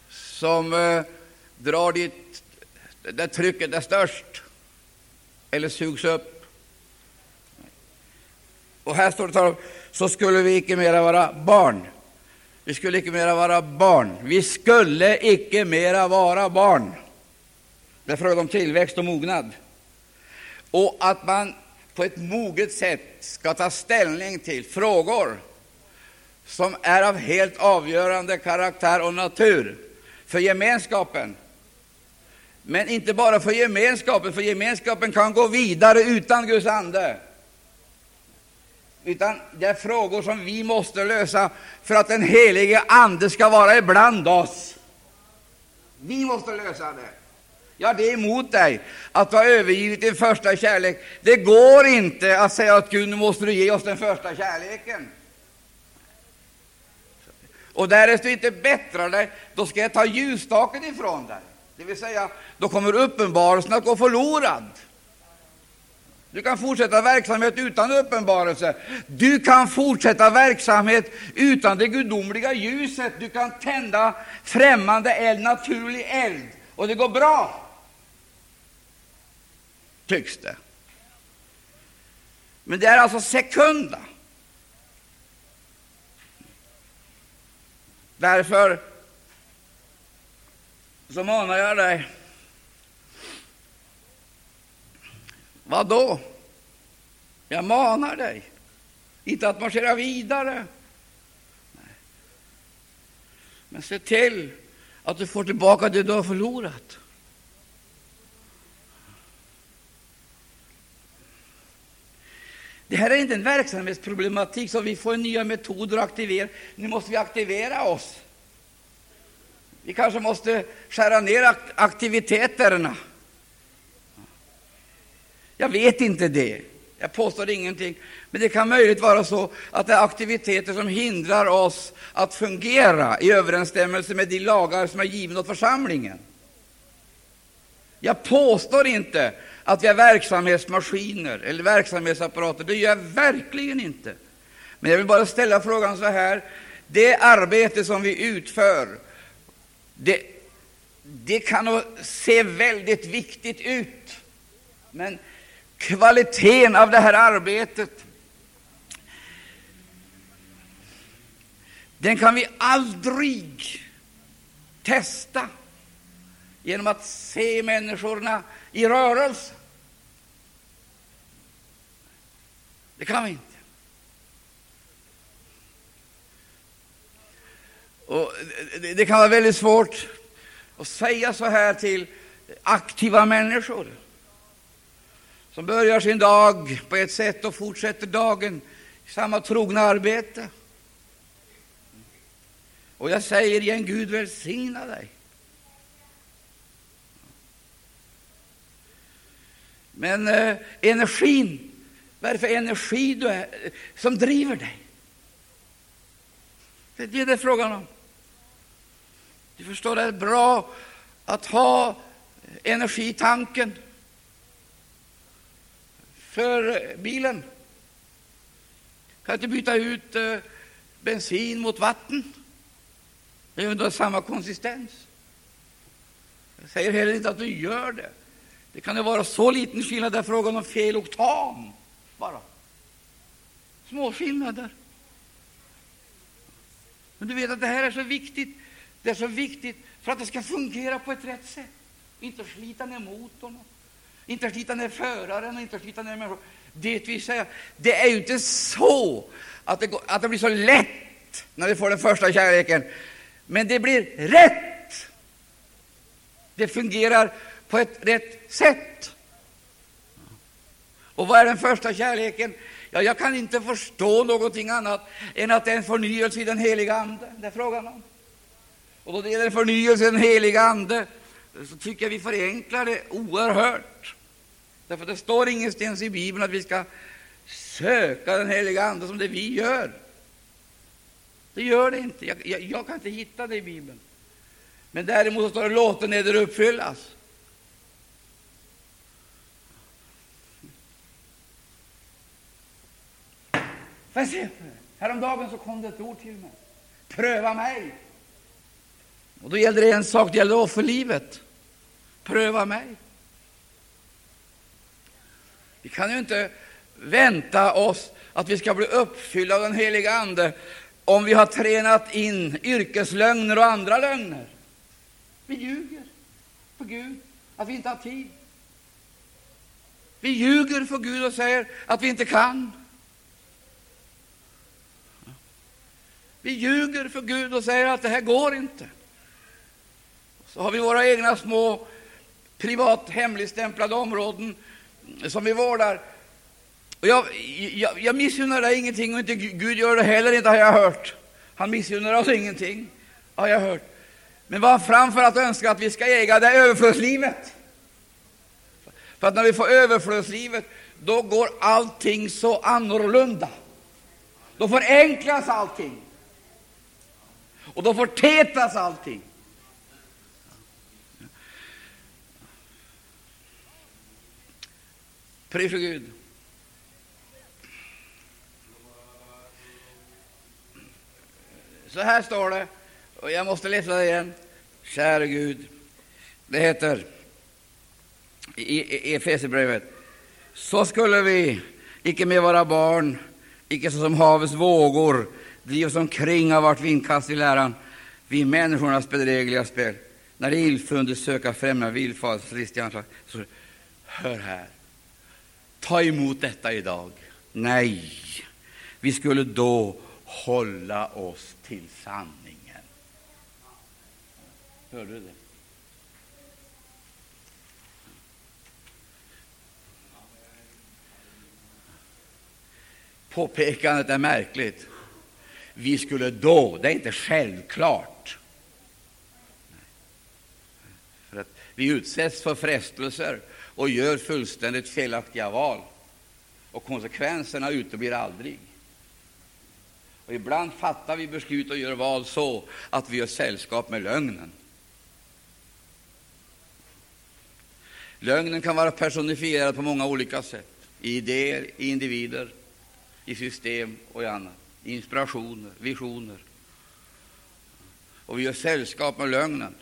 som eh, drar dit där trycket är störst eller sugs upp. Och här står det så skulle vi icke mera vara barn. Vi skulle icke mera vara barn. Vi skulle icke mera vara barn. Det är fråga om tillväxt och mognad. Och att man på ett moget sätt ska ta ställning till frågor som är av helt avgörande karaktär och natur för gemenskapen. Men inte bara för gemenskapen, för gemenskapen kan gå vidare utan Guds ande. Utan det är frågor som vi måste lösa för att den helige Ande ska vara ibland oss. Vi måste lösa det. Ja, det är emot dig att du har övergivit din första kärlek. Det går inte att säga att Gud, nu måste du ge oss den första kärleken. Och därest du inte bättrar dig, då ska jag ta ljusstaken ifrån dig. Det vill säga, då kommer uppenbarelsen att gå förlorad. Du kan fortsätta verksamhet utan uppenbarelse. Du kan fortsätta verksamhet utan det gudomliga ljuset. Du kan tända främmande eld, naturlig eld, och det går bra. Tycks det. Men det är alltså sekunda. Därför så manar jag dig Vad då? Jag manar dig, inte att marschera vidare. Men se till att du får tillbaka det du har förlorat. Det här är inte en verksamhetsproblematik så vi får nya metoder att aktivera. Nu måste vi aktivera oss. Vi kanske måste skära ner aktiviteterna. Jag vet inte det. Jag påstår ingenting. Men det kan möjligt vara så att det är aktiviteter som hindrar oss att fungera i överensstämmelse med de lagar som är givna åt församlingen. Jag påstår inte att vi är verksamhetsmaskiner eller verksamhetsapparater. Det gör jag verkligen inte. Men jag vill bara ställa frågan så här. Det arbete som vi utför, det, det kan se väldigt viktigt ut. Men kvaliteten av det här arbetet, den kan vi aldrig testa genom att se människorna i rörelse. Det kan vi inte. Och det kan vara väldigt svårt att säga så här till aktiva människor som börjar sin dag på ett sätt och fortsätter dagen i samma trogna arbete. Och jag säger igen, Gud välsigna dig. Men eh, energin, vad är det för energi du är, som driver dig? Det är det det är frågan om. Du förstår, det är bra att ha energi i tanken för bilen. Kan inte byta ut eh, bensin mot vatten. Det är under samma konsistens. Jag säger heller inte att du gör det. Det kan ju vara så liten skillnad, det är frågan om fel oktan bara. Små skillnader. Men du vet att det här är så viktigt. Det är så viktigt för att det ska fungera på ett rätt sätt. Inte slita ner motorn, inte slita ner föraren och inte slita ner människor. Det vill säga, det är ju inte så att det, går, att det blir så lätt när vi får den första kärleken, men det blir rätt. Det fungerar på ett rätt sätt. Och vad är den första kärleken? Ja, jag kan inte förstå någonting annat än att det är en förnyelse i den heliga Ande. Det är frågan om. Och då det gäller förnyelse i den heliga Ande så tycker jag vi förenklar det oerhört. Därför det står ingenstans i Bibeln att vi ska söka den heliga Ande som det vi gör. Det gör det inte. Jag, jag, jag kan inte hitta det i Bibeln. Men däremot står det låten eder uppfyllas. Får se? Häromdagen så kom det ett ord till mig. Pröva mig. Och då gällde det en sak, det gällde offerlivet. Pröva mig. Vi kan ju inte vänta oss att vi ska bli uppfyllda av den heliga Ande om vi har tränat in yrkeslögner och andra lögner. Vi ljuger för Gud att vi inte har tid. Vi ljuger för Gud och säger att vi inte kan. Vi ljuger för Gud och säger att det här går inte. Så har vi våra egna små privat hemligstämplade områden som vi vårdar. Och jag, jag, jag missunnar dig ingenting, och inte Gud gör det heller, inte har jag hört. Han missunnar oss ingenting, har jag hört. Men vad han framför allt önskar att vi ska äga, det är överflödslivet. För att när vi får överflödslivet, då går allting så annorlunda. Då förenklas allting. Och då förtätas allting. Pris för Gud. Så här står det, och jag måste läsa det igen. Käre Gud. Det heter i Efesierbrevet. Så skulle vi icke med våra barn, icke såsom havets vågor, drivas omkring av vart vindkast i läran, vi människornas bedrägliga spel, när det illfundet söka främja villfarelse listiga anslag. Så hör här, ta emot detta idag. Nej, vi skulle då hålla oss till sanningen. Hörde du det? Påpekandet är märkligt. Vi skulle då, det är inte självklart. För att vi utsätts för frestelser och gör fullständigt felaktiga val, och konsekvenserna uteblir aldrig. Och ibland fattar vi beslut och gör val så att vi gör sällskap med lögnen. Lögnen kan vara personifierad på många olika sätt, i idéer, i individer, i system och i annat, inspirationer, visioner. Och vi gör sällskap med lögnen.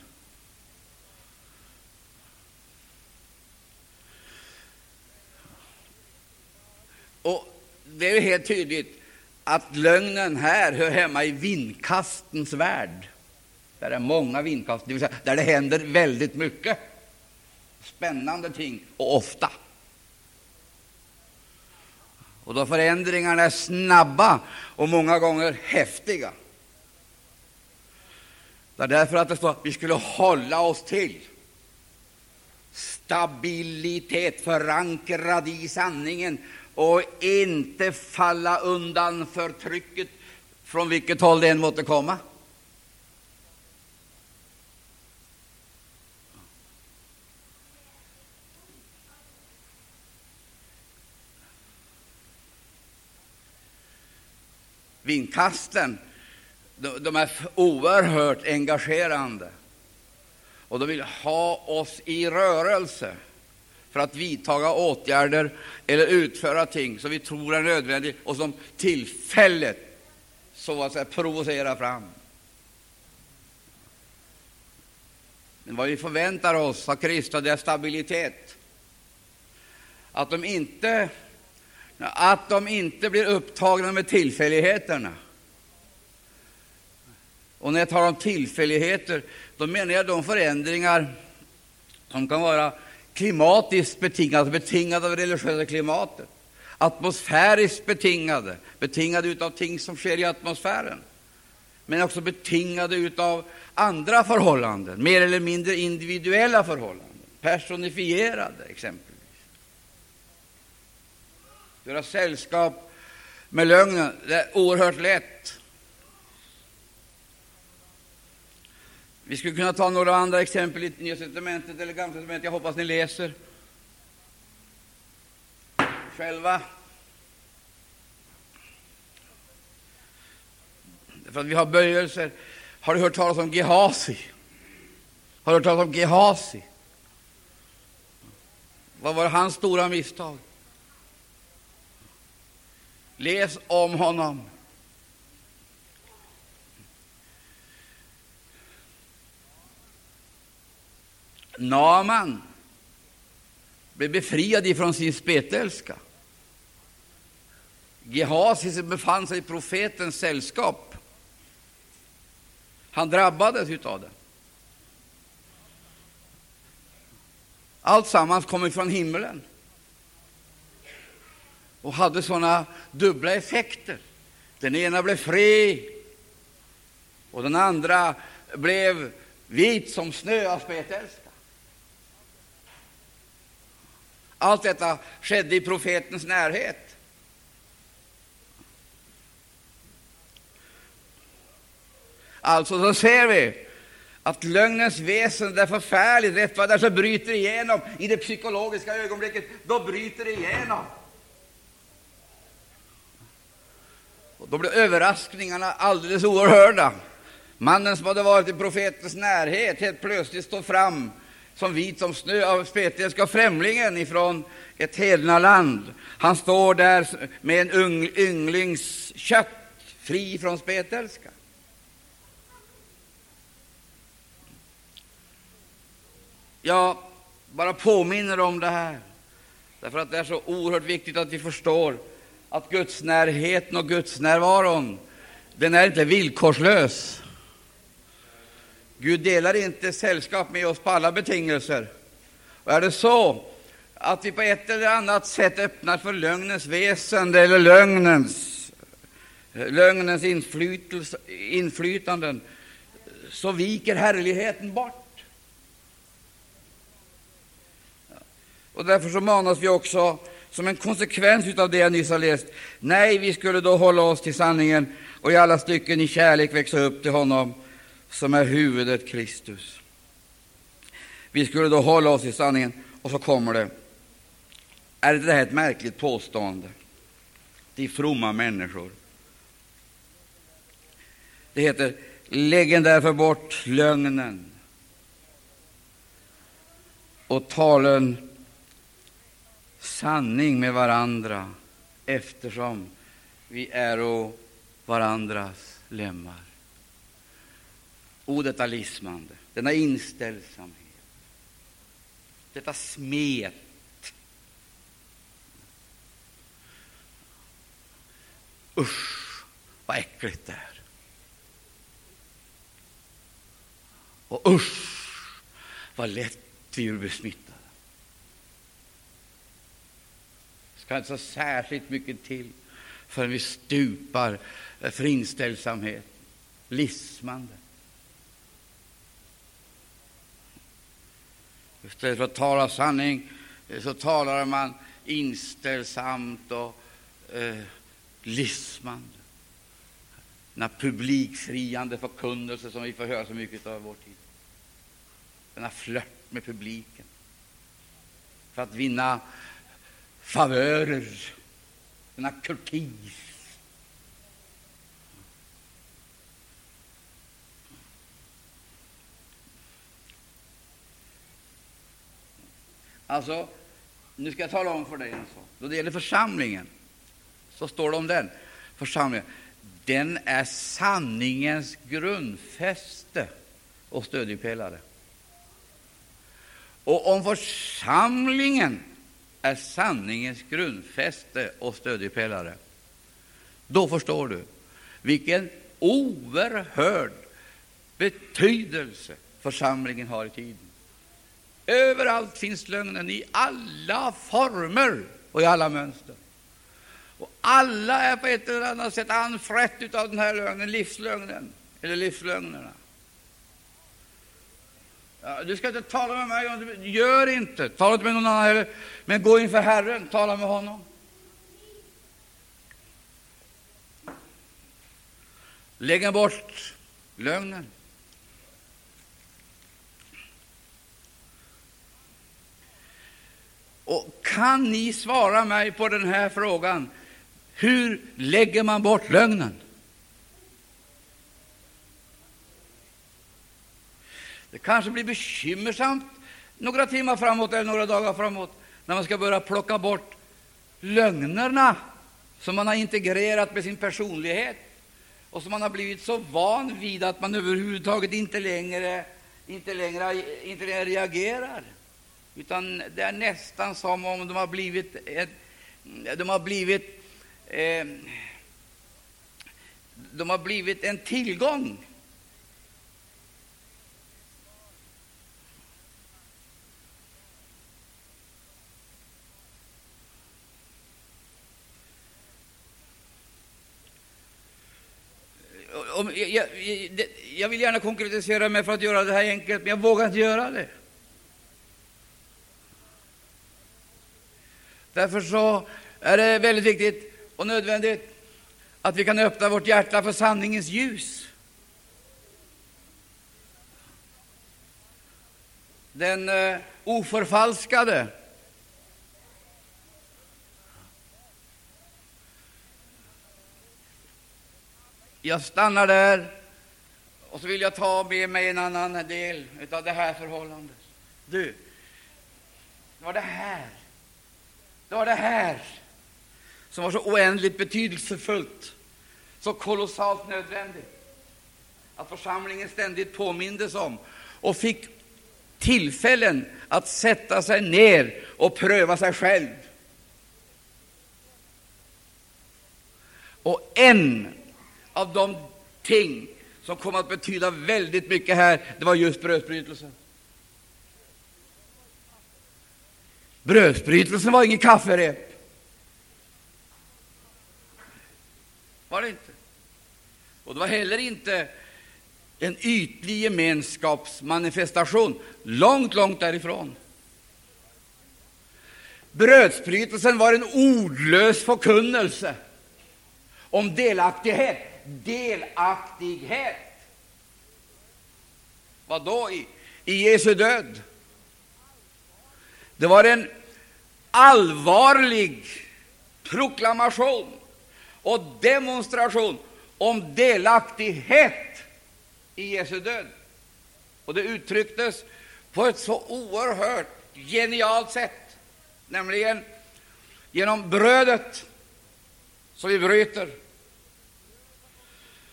Och det är helt tydligt att lögnen här hör hemma i vindkastens värld. Där det är många vindkast, det vill säga där det händer väldigt mycket spännande ting, och ofta. Och då förändringarna är snabba och många gånger häftiga. Det är därför att det står att vi skulle hålla oss till stabilitet, förankrad i sanningen och inte falla undan för trycket från vilket håll det än måtte komma. Vinkasten de är oerhört engagerande, och de vill ha oss i rörelse för att vidtaga åtgärder eller utföra ting som vi tror är nödvändiga och som tillfället så att säga provocerar fram. Men vad vi förväntar oss av Kristus är stabilitet. Att de inte att de inte blir upptagna med tillfälligheterna. Och när jag talar om tillfälligheter, då menar jag de förändringar som kan vara klimatiskt betingade, betingade av det religiösa klimatet, atmosfäriskt betingade, betingade av ting som sker i atmosfären, men också betingade av andra förhållanden, mer eller mindre individuella förhållanden, personifierade exempelvis. Göra sällskap med lögnen, det är oerhört lätt. Vi skulle kunna ta några andra exempel i Nya testamentet eller Gamla testamentet. Jag hoppas ni läser själva. För att vi har böjelser. Har du hört talas om Gehasi? Har du hört talas om Gehasi? Vad var hans stora misstag? Läs om honom. Naman blev befriad ifrån sin spetälska. Gehasi befann sig i profetens sällskap. Han drabbades av det. Allt sammans kommer från himlen och hade sådana dubbla effekter. Den ena blev fri och den andra blev vit som snö av spetälska. Allt detta skedde i profetens närhet. Alltså, så ser vi att lögnens väsen är förfärligt. Rätt vad det så bryter igenom i det psykologiska ögonblicket. Då bryter det igenom. Och då blev överraskningarna alldeles oerhörda. Mannen som hade varit i profetens närhet helt plötsligt står fram som vit som snö av spetälska främlingen ifrån ett hednaland. Han står där med en ung, ynglings kött, fri från spetälska. Jag bara påminner om det här, därför att det är så oerhört viktigt att vi förstår att Guds närheten och Guds närvaron, den är inte villkorslös. Gud delar inte sällskap med oss på alla betingelser. Och är det så att vi på ett eller annat sätt öppnar för lögnens väsen eller lögnens, lögnens inflytanden, så viker härligheten bort. Och därför så manas vi också, som en konsekvens av det jag nyss har läst, nej, vi skulle då hålla oss till sanningen och i alla stycken i kärlek växa upp till honom som är huvudet Kristus. Vi skulle då hålla oss i sanningen, och så kommer det. Är det här ett märkligt påstående till fromma människor? Det heter ”Läggen därför bort lögnen och talen sanning med varandra, eftersom vi är och varandras lemmar. O, detta lismande, denna inställsamhet, detta smet. Usch, vad äckligt det är. Och usch, vad lätt vi blir smittade. Ska inte så särskilt mycket till förrän vi stupar eh, för inställsamhet, lismande. Istället för att tala sanning eh, så talar man inställsamt och eh, lismande. Denna publikfriande förkunnelse som vi får höra så mycket av i vår tid. Denna flört med publiken för att vinna favörer, denna kurtis. Alltså, nu ska jag tala om för dig en sak. Då det gäller församlingen, så står det om den. Församlingen, den är sanningens grundfäste och stödjepelare. Och om församlingen är sanningens grundfäste och stödjepelare. Då förstår du vilken oerhörd betydelse församlingen har i tiden. Överallt finns lögnen, i alla former och i alla mönster. Och alla är på ett eller annat sätt anfrätt av den här lögnen, livslögnen, eller livslögnerna. Ja, du ska inte tala med mig, gör inte. Tala inte med någon annan heller. Men gå inför Herren, tala med honom. Lägg bort lögnen. Och kan ni svara mig på den här frågan? Hur lägger man bort lögnen? Det kanske blir bekymmersamt några timmar framåt eller några dagar framåt när man ska börja plocka bort lögnerna som man har integrerat med sin personlighet och som man har blivit så van vid att man överhuvudtaget inte längre, inte längre, inte längre reagerar. Utan det är nästan som om de har blivit, ett, de har blivit, eh, de har blivit en tillgång om, jag, jag, jag, vill gärna konkretisera mig för att göra det här enkelt, men jag vågar inte göra det. Därför så är det väldigt viktigt och nödvändigt att vi kan öppna vårt hjärta för sanningens ljus. Den eh, oförfalskade. Jag stannar där, och så vill jag ta med mig en annan del av det här förhållandet. Du, det var det här det var det här som var så oändligt betydelsefullt, så kolossalt nödvändigt att församlingen ständigt påmindes om och fick tillfällen att sätta sig ner och pröva sig själv. Och en av de ting som kom att betyda väldigt mycket här, det var just brödsbrytelsen. Brödsbrytelsen var ingen kafferep. Var det inte. Och det var heller inte en ytlig gemenskapsmanifestation. Långt, långt därifrån. Brödsbrytelsen var en ordlös förkunnelse om delaktighet. Delaktighet. Vad då i, i Jesu död? Det var en allvarlig proklamation och demonstration om delaktighet i Jesu död. Och det uttrycktes på ett så oerhört genialt sätt, nämligen genom brödet som vi bryter.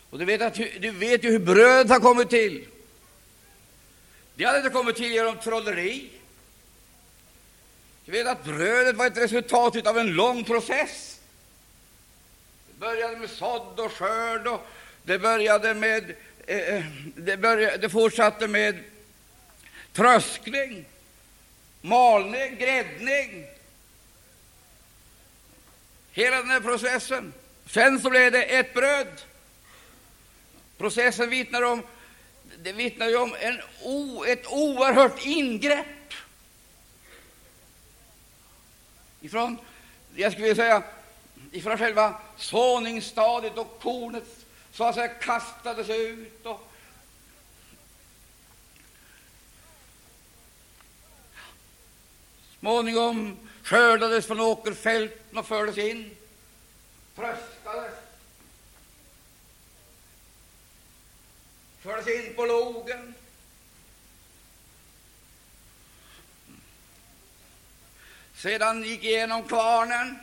Och du vet, att, du vet ju hur brödet har kommit till. Det hade inte kommit till genom trolleri. Du vet att brödet var ett resultat av en lång process. Det började med sådd och skörd, och det började med eh, eh det, började, det fortsatte med tröskning, malning, gräddning. Hela den här processen. Sen så blev det ett bröd. Processen vittnar om, det vittnar om en, ett oerhört ingrepp ifrån, jag skulle vilja säga, ifrån själva såningsstadiet och kornet så att säga kastades ut. Och småningom skördades från åkerfälten och fördes in, tröskades, fördes in på logen. sedan gick igenom kvarnen,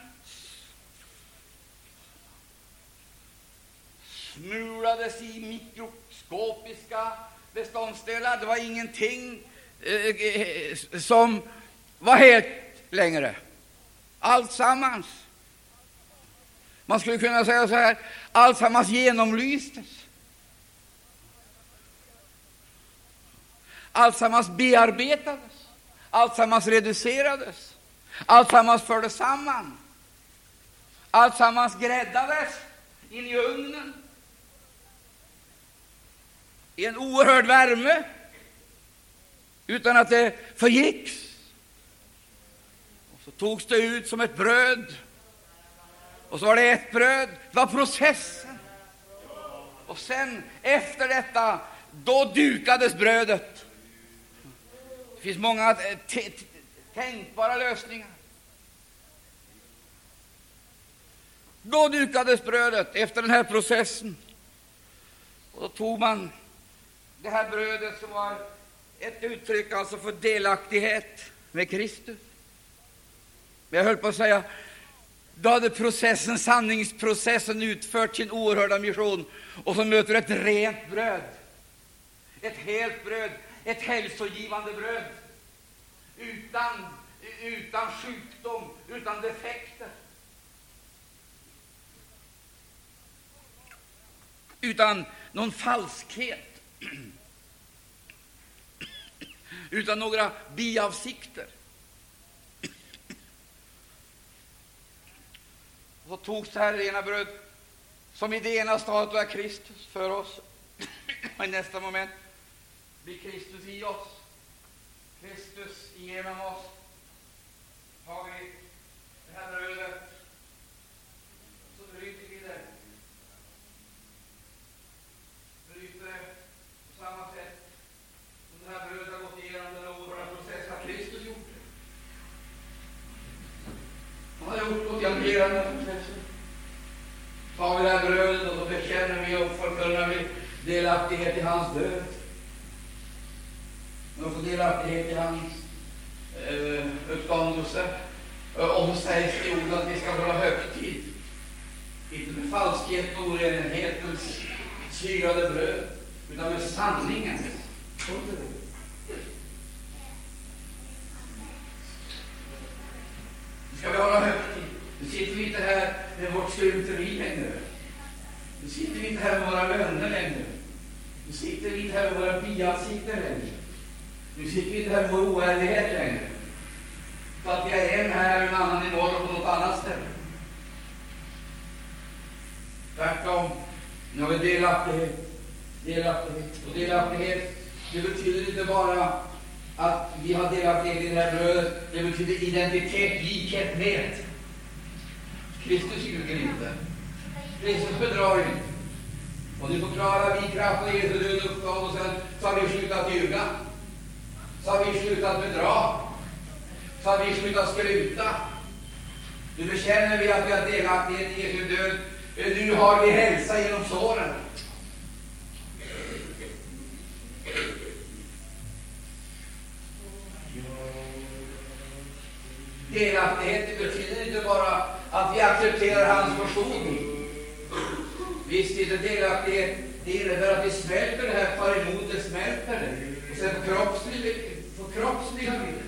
smulades i mikroskopiska beståndsdelar. Det var ingenting eh, som var helt längre. Alltsammans. Man skulle kunna säga så här, alltsammans genomlystes. Alltsammans bearbetades, alltsammans reducerades. Alltsammans fördes samman. Alltsammans gräddades in i ugnen i en oerhörd värme utan att det förgicks. Och så togs det ut som ett bröd, och så var det ett bröd. Det var processen. Och sen, efter detta, då dukades brödet. Finns många eh, tänkbara lösningar. Då dukades brödet efter den här processen. Och då tog man det här brödet som var ett uttryck alltså för delaktighet med Kristus. Men jag höll på att säga, då hade processen, sanningsprocessen utfört sin oerhörda mission, och så möter du ett rent bröd, ett helt bröd, ett hälsogivande bröd utan, utan sjukdom, utan defekter. Utan någon falskhet, utan några biavsikter. Så togs det här rena bröd, som i det ena stadiet var Kristus för oss, och i nästa moment blir Kristus i oss, Kristus genom oss. Har vi det här brödet, så bryter vi det. Bryter det på samma sätt som det här brödet har gått igenom den oerhörda process har Kristus gjort det. Han har gjort gått igenom hela den här processen tar vi det här brödet och så bekänner vi och förkunnar vi delaktighet i hans död. Och får delaktighet i hans eh, uppståndelse. Och så sägs det i ordet att vi ska hålla högtid. Inte med falskhet och orenhetens syrade bröd, utan med sanningen. Nu ska vi hålla högtid. Nu sitter vi inte här med vårt skrymteri längre. Nu sitter vi inte här med våra löner längre. Nu sitter vi inte här med våra biansikten längre. Nu sitter vi inte här med vår oärlighet längre. För att vi är en här och en annan i norr och på något annat ställe. Tvärtom, nu har vi delaktighet. Delaktighet. Och delaktighet, det betyder inte bara att vi har delaktighet i det här brödet. Det betyder identitet, likhet med. Kristus ljuger inte. Kristus bedrar inte. Och nu förklarar vi kraften i Jesu död uppståndelsen, så har vi slutat ljuga. Så har vi slutat bedra. Så har vi slutat skryta. Nu bekänner vi att vi har delaktighet i Jesu död. Nu har vi hälsa genom såren. Delaktighet betyder inte bara att vi accepterar hans försoning. Visst är det delaktighet. Det innebär att vi smälter det här, tar emot det, smälter det. Och sen kroppsligt kroppsliga bilden.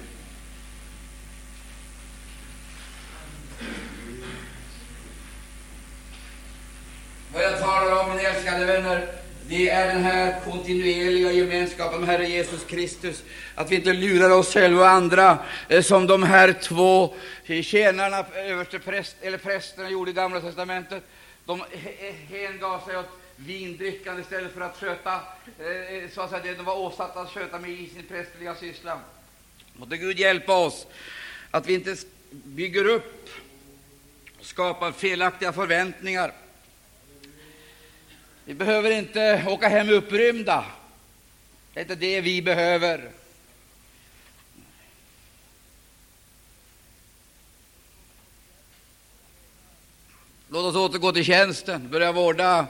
Vad jag talar om, mina älskade vänner, det är den här kontinuerliga gemenskapen med Herre Jesus Kristus. Att vi inte lurar oss själva och andra eh, som de här två eh, tjänarna, eh, överste präst, eller prästerna, gjorde i Gamla testamentet. De hängav sig åt vindrickande istället för att sköta, eh, eh, så att säga, det de var åsatta att sköta med i sin prästerliga syssla. Måtte Gud hjälpa oss att vi inte bygger upp och skapar felaktiga förväntningar vi behöver inte åka hem upprymda. Det är inte det vi behöver. Låt oss återgå till tjänsten, börja vårda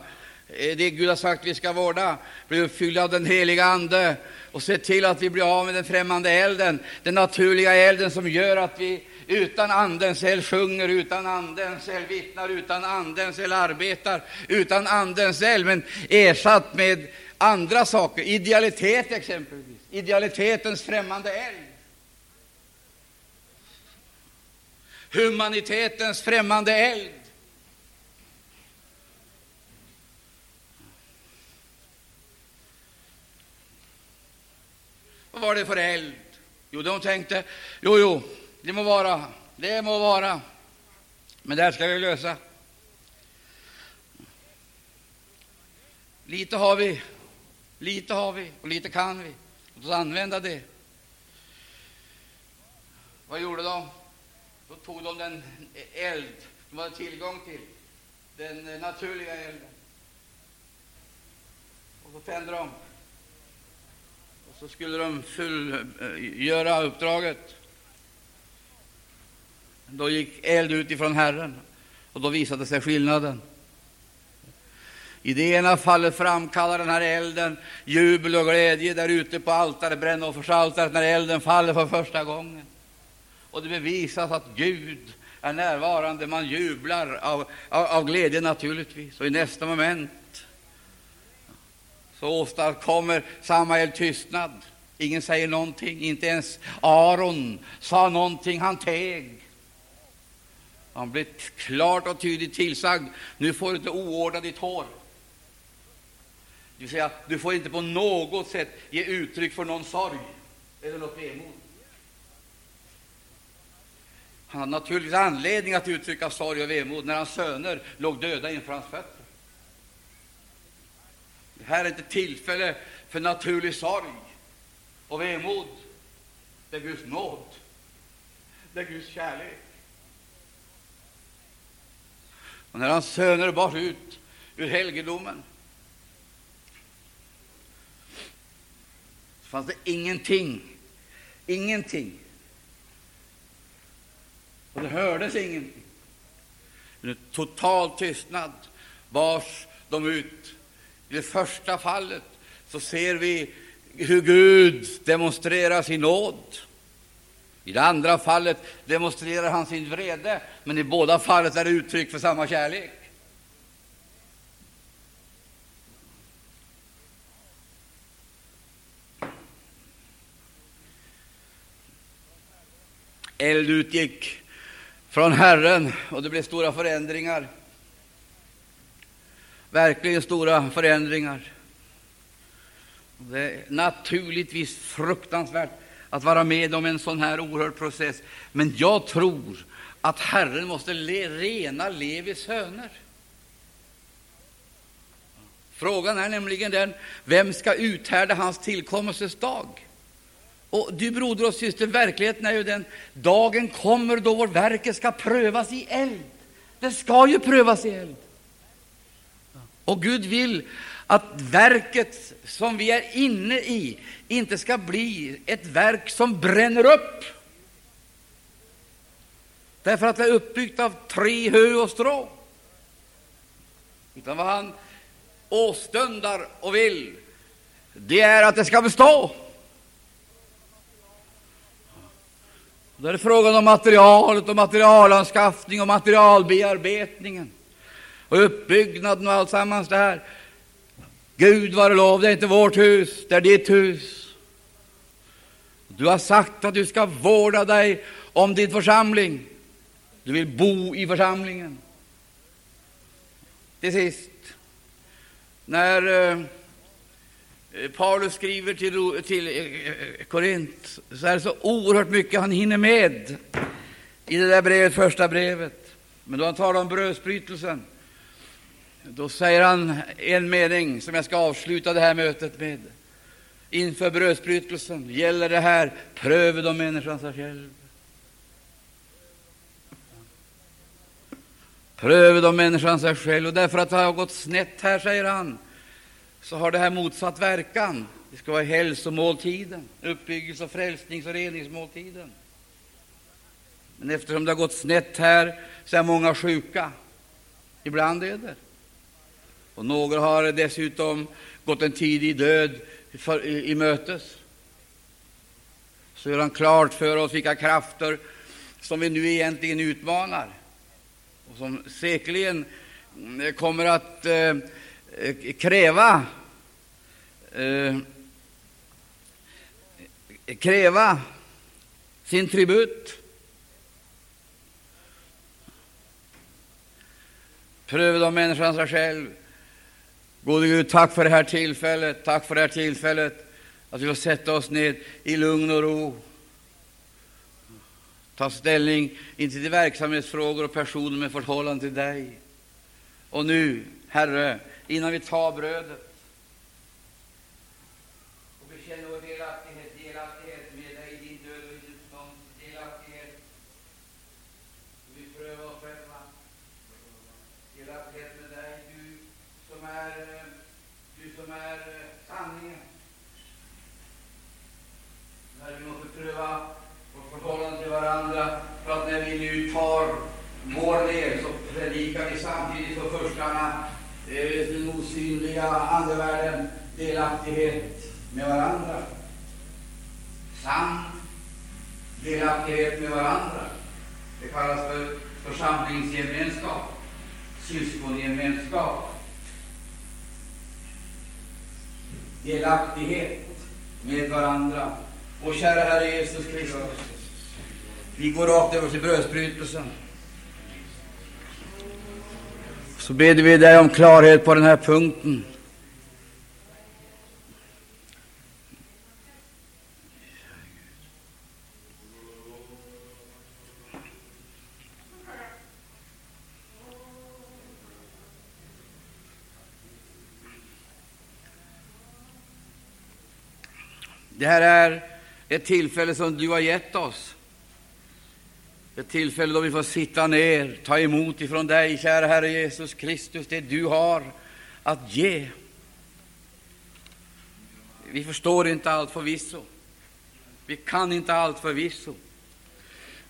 Eh, det Gud har sagt vi ska vårda, bli uppfyllda av den heliga Ande. Och se till att vi blir av med den främmande elden, den naturliga elden som gör att vi utan Andens eld sjunger, utan Andens eld vittnar, utan Andens eld arbetar, utan Andens eld, men ersatt med andra saker, idealitet exempelvis, idealitetens främmande eld. Humanitetens främmande eld. Vad var det för eld? Jo, de tänkte, jo, jo, det må vara, det må vara, men det här ska vi lösa. Lite har vi, lite har vi och lite kan vi. Låt oss använda det. Vad gjorde de? Då tog de den eld de hade tillgång till, den naturliga elden. Och så tände de. Så skulle de fullgöra uppdraget. Då gick eld ut ifrån Herren, och då visade sig skillnaden. I det ena fallet framkallar den här elden jubel och glädje där ute på altaret, brännoffersaltaret, när elden faller för första gången. Och det bevisas att Gud är närvarande. Man jublar av, av, av glädje naturligtvis. Och i nästa moment så åstadkommer Samuel tystnad. Ingen säger någonting, inte ens Aron sa någonting, han teg. Han blev klart och tydligt tillsagd, nu får du inte oordna ditt hår. Det vill säga, du får inte på något sätt ge uttryck för någon sorg eller något vemod. Han hade naturligtvis anledning att uttrycka sorg och vemod när hans söner låg döda inför hans fötter. Här är inte tillfälle för naturlig sorg och vemod. Det är Guds nåd, det är Guds kärlek. Och när hans söner bars ut ur helgedomen så fanns det ingenting, ingenting. Och det hördes ingenting. En total tystnad bars de ut. I det första fallet så ser vi hur Gud demonstrerar sin nåd. I det andra fallet demonstrerar han sin vrede, men i båda fallen är det uttryck för samma kärlek. Eld utgick från Herren, och det blev stora förändringar. Verkligen stora förändringar. Det är naturligtvis fruktansvärt att vara med om en sån här oerhörd process, men jag tror att Herren måste le rena Levis söner. Frågan är nämligen den, vem ska uthärda hans tillkommelses dag? Och du broder och syster, verkligheten är ju den, dagen kommer då vårt verk ska prövas i eld. Det ska ju prövas i eld. Och Gud vill att verket som vi är inne i inte ska bli ett verk som bränner upp. Därför att det är uppbyggt av tre hö och strå. Utan vad han åstundar och vill, det är att det ska bestå. Då är det frågan om materialet och materialanskaffning och materialbearbetningen och uppbyggnaden och alltsammans det här. Gud vare lov, det är inte vårt hus, det är ditt hus. Du har sagt att du ska vårda dig om din församling. Du vill bo i församlingen. Till sist, när eh, Paulus skriver till, till eh, eh, Korint så är det så oerhört mycket han hinner med i det där brevet, första brevet. Men då han talar om brödsbrytelsen då säger han en mening som jag ska avsluta det här mötet med. Inför brödsbrytelsen gäller det här pröva de människan sig själv. Pröva de människan sig själv. Och därför att det har gått snett här, säger han, så har det här motsatt verkan. Det ska vara hälsomåltiden, uppbyggelse, och frälsnings och reningsmåltiden. Men eftersom det har gått snett här så är många sjuka. Ibland är det. Och några har dessutom gått en tidig död för, i, i mötes. Så gör han klart för oss vilka krafter som vi nu egentligen utmanar och som säkerligen eh, kommer att eh, kräva eh, kräva sin tribut. Pröva de människan sig själv Gode Gud, tack för det här tillfället, tack för det här tillfället att vi får sätta oss ned i lugn och ro, ta ställning inte till verksamhetsfrågor och personer med förhållande till dig. Och nu, Herre, innan vi tar brödet och bekänner vår delaktighet, delaktighet med dig i din död och i din uppståndelse, delaktighet vi prövar oss själva, delaktighet med dig, du som är som är eh, sanningen. När vi själva, vårt förhållande till varandra, för att när vi nu tar vår del så predikar vi samtidigt för förstarna eh, den osynliga andevärlden delaktighet med varandra. Sann delaktighet med varandra. Det kallas för församlingsgemenskap, syskongemenskap. delaktighet med varandra. Och kära Herre Jesus Kristus, vi går rakt över till brödsbrytelsen. Så ber vi dig om klarhet på den här punkten. Det här är ett tillfälle som du har gett oss. Ett tillfälle då vi får sitta ner, ta emot ifrån dig, kära Herre Jesus Kristus, det du har att ge. Vi förstår inte allt förvisso. Vi kan inte allt förvisso.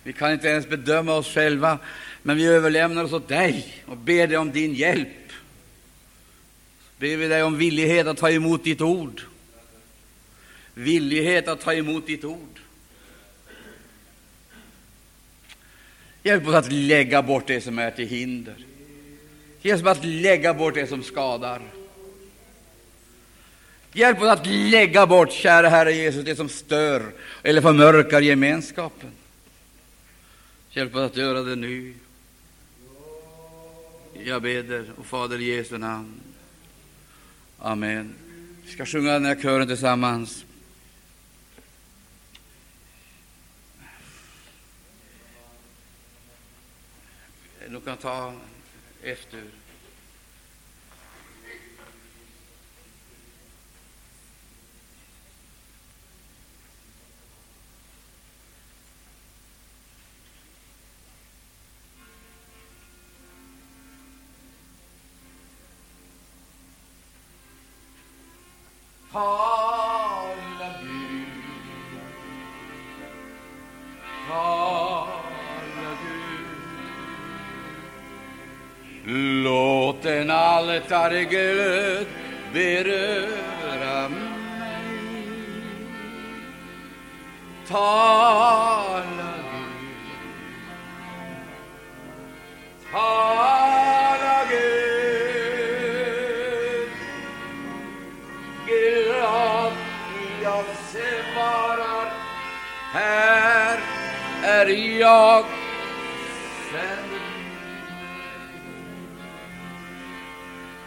Vi kan inte ens bedöma oss själva, men vi överlämnar oss åt dig och ber dig om din hjälp. Ber vi dig om villighet att ta emot ditt ord. Villighet att ta emot ditt ord. Hjälp oss att lägga bort det som är till hinder. Hjälp oss att lägga bort det som skadar. Hjälp oss att lägga bort, kära Herre Jesus, det som stör eller förmörkar gemenskapen. Hjälp oss att göra det nu. Jag beder, och Fader i Jesu namn. Amen. Vi ska sjunga den här kören tillsammans. Du kan ta efter. Paul. En altarglöd beröra mig. Tala Gud, tala Gud. Glad jag svarar, här är jag,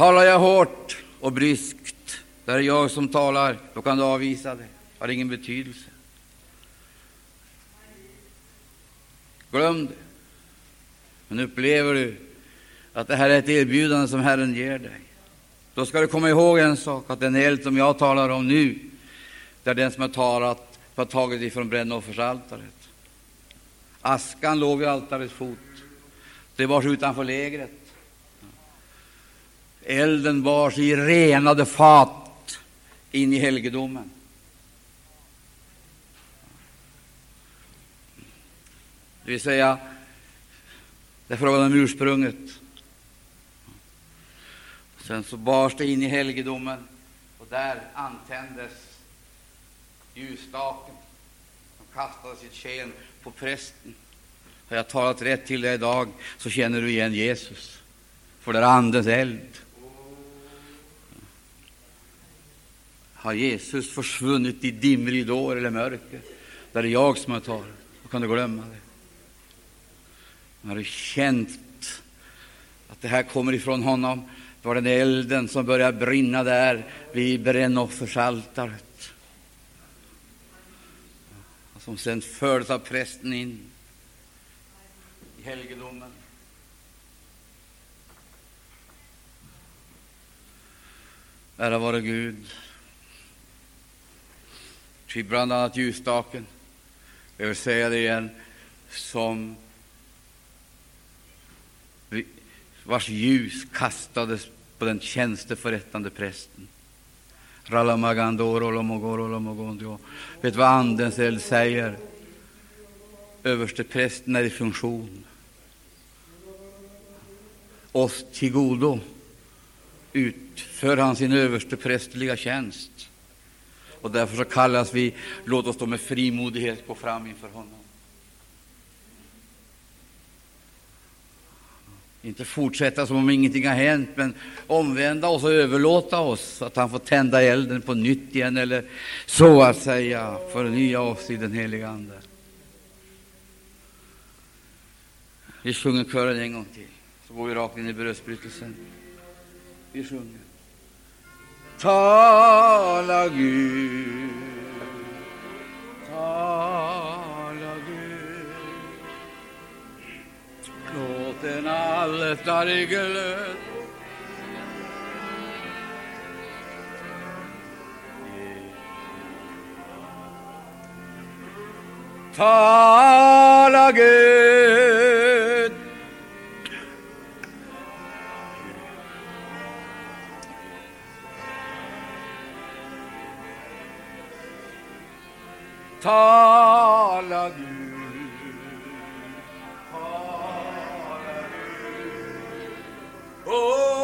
talar jag hårt och bryskt, där är jag som talar, då kan du avvisa det. Det har ingen betydelse. Glöm det. Men upplever du att det här är ett erbjudande som Herren ger dig, då ska du komma ihåg en sak, att den eld som jag talar om nu, det är den som har talat, har tagit ifrån brännoffersaltaret. Askan låg vid altarets fot. Det var utanför lägret. Elden bars i renade fat in i helgedomen. Det vill säga, det är frågan om ursprunget. Sen så bars det in i helgedomen, och där antändes ljusstaken som kastade sitt sken på prästen. Har jag talat rätt till dig idag, så känner du igen Jesus, för det är Andens eld. Har Jesus försvunnit i dimridåer eller mörker, där är jag som har talat. Då kan du glömma det. Har du känt att det här kommer ifrån honom, det var den elden som började brinna där vid brännoffersaltaret, som sedan fördes av prästen in i helgedomen. Ära vare Gud. Ty bland annat ljusstaken, jag vill säga det igen, som vars ljus kastades på den tjänsteförrättande prästen. Vet vad Andens eld säger? Översteprästen är i funktion. Oss till godo utför han sin översteprästerliga tjänst. Och därför så kallas vi, låt oss då med frimodighet gå fram inför honom. Inte fortsätta som om ingenting har hänt, men omvända oss och överlåta oss så att han får tända elden på nytt igen, eller så att säga förnya oss i den heliga Ande. Vi sjunger kören en gång till, så går vi rakt in i brödsbrytelsen. Vi sjunger. Tala Gud, tala Gud. Låt en altarige glöd. Tala Gud. Tala du, tala du. Oh.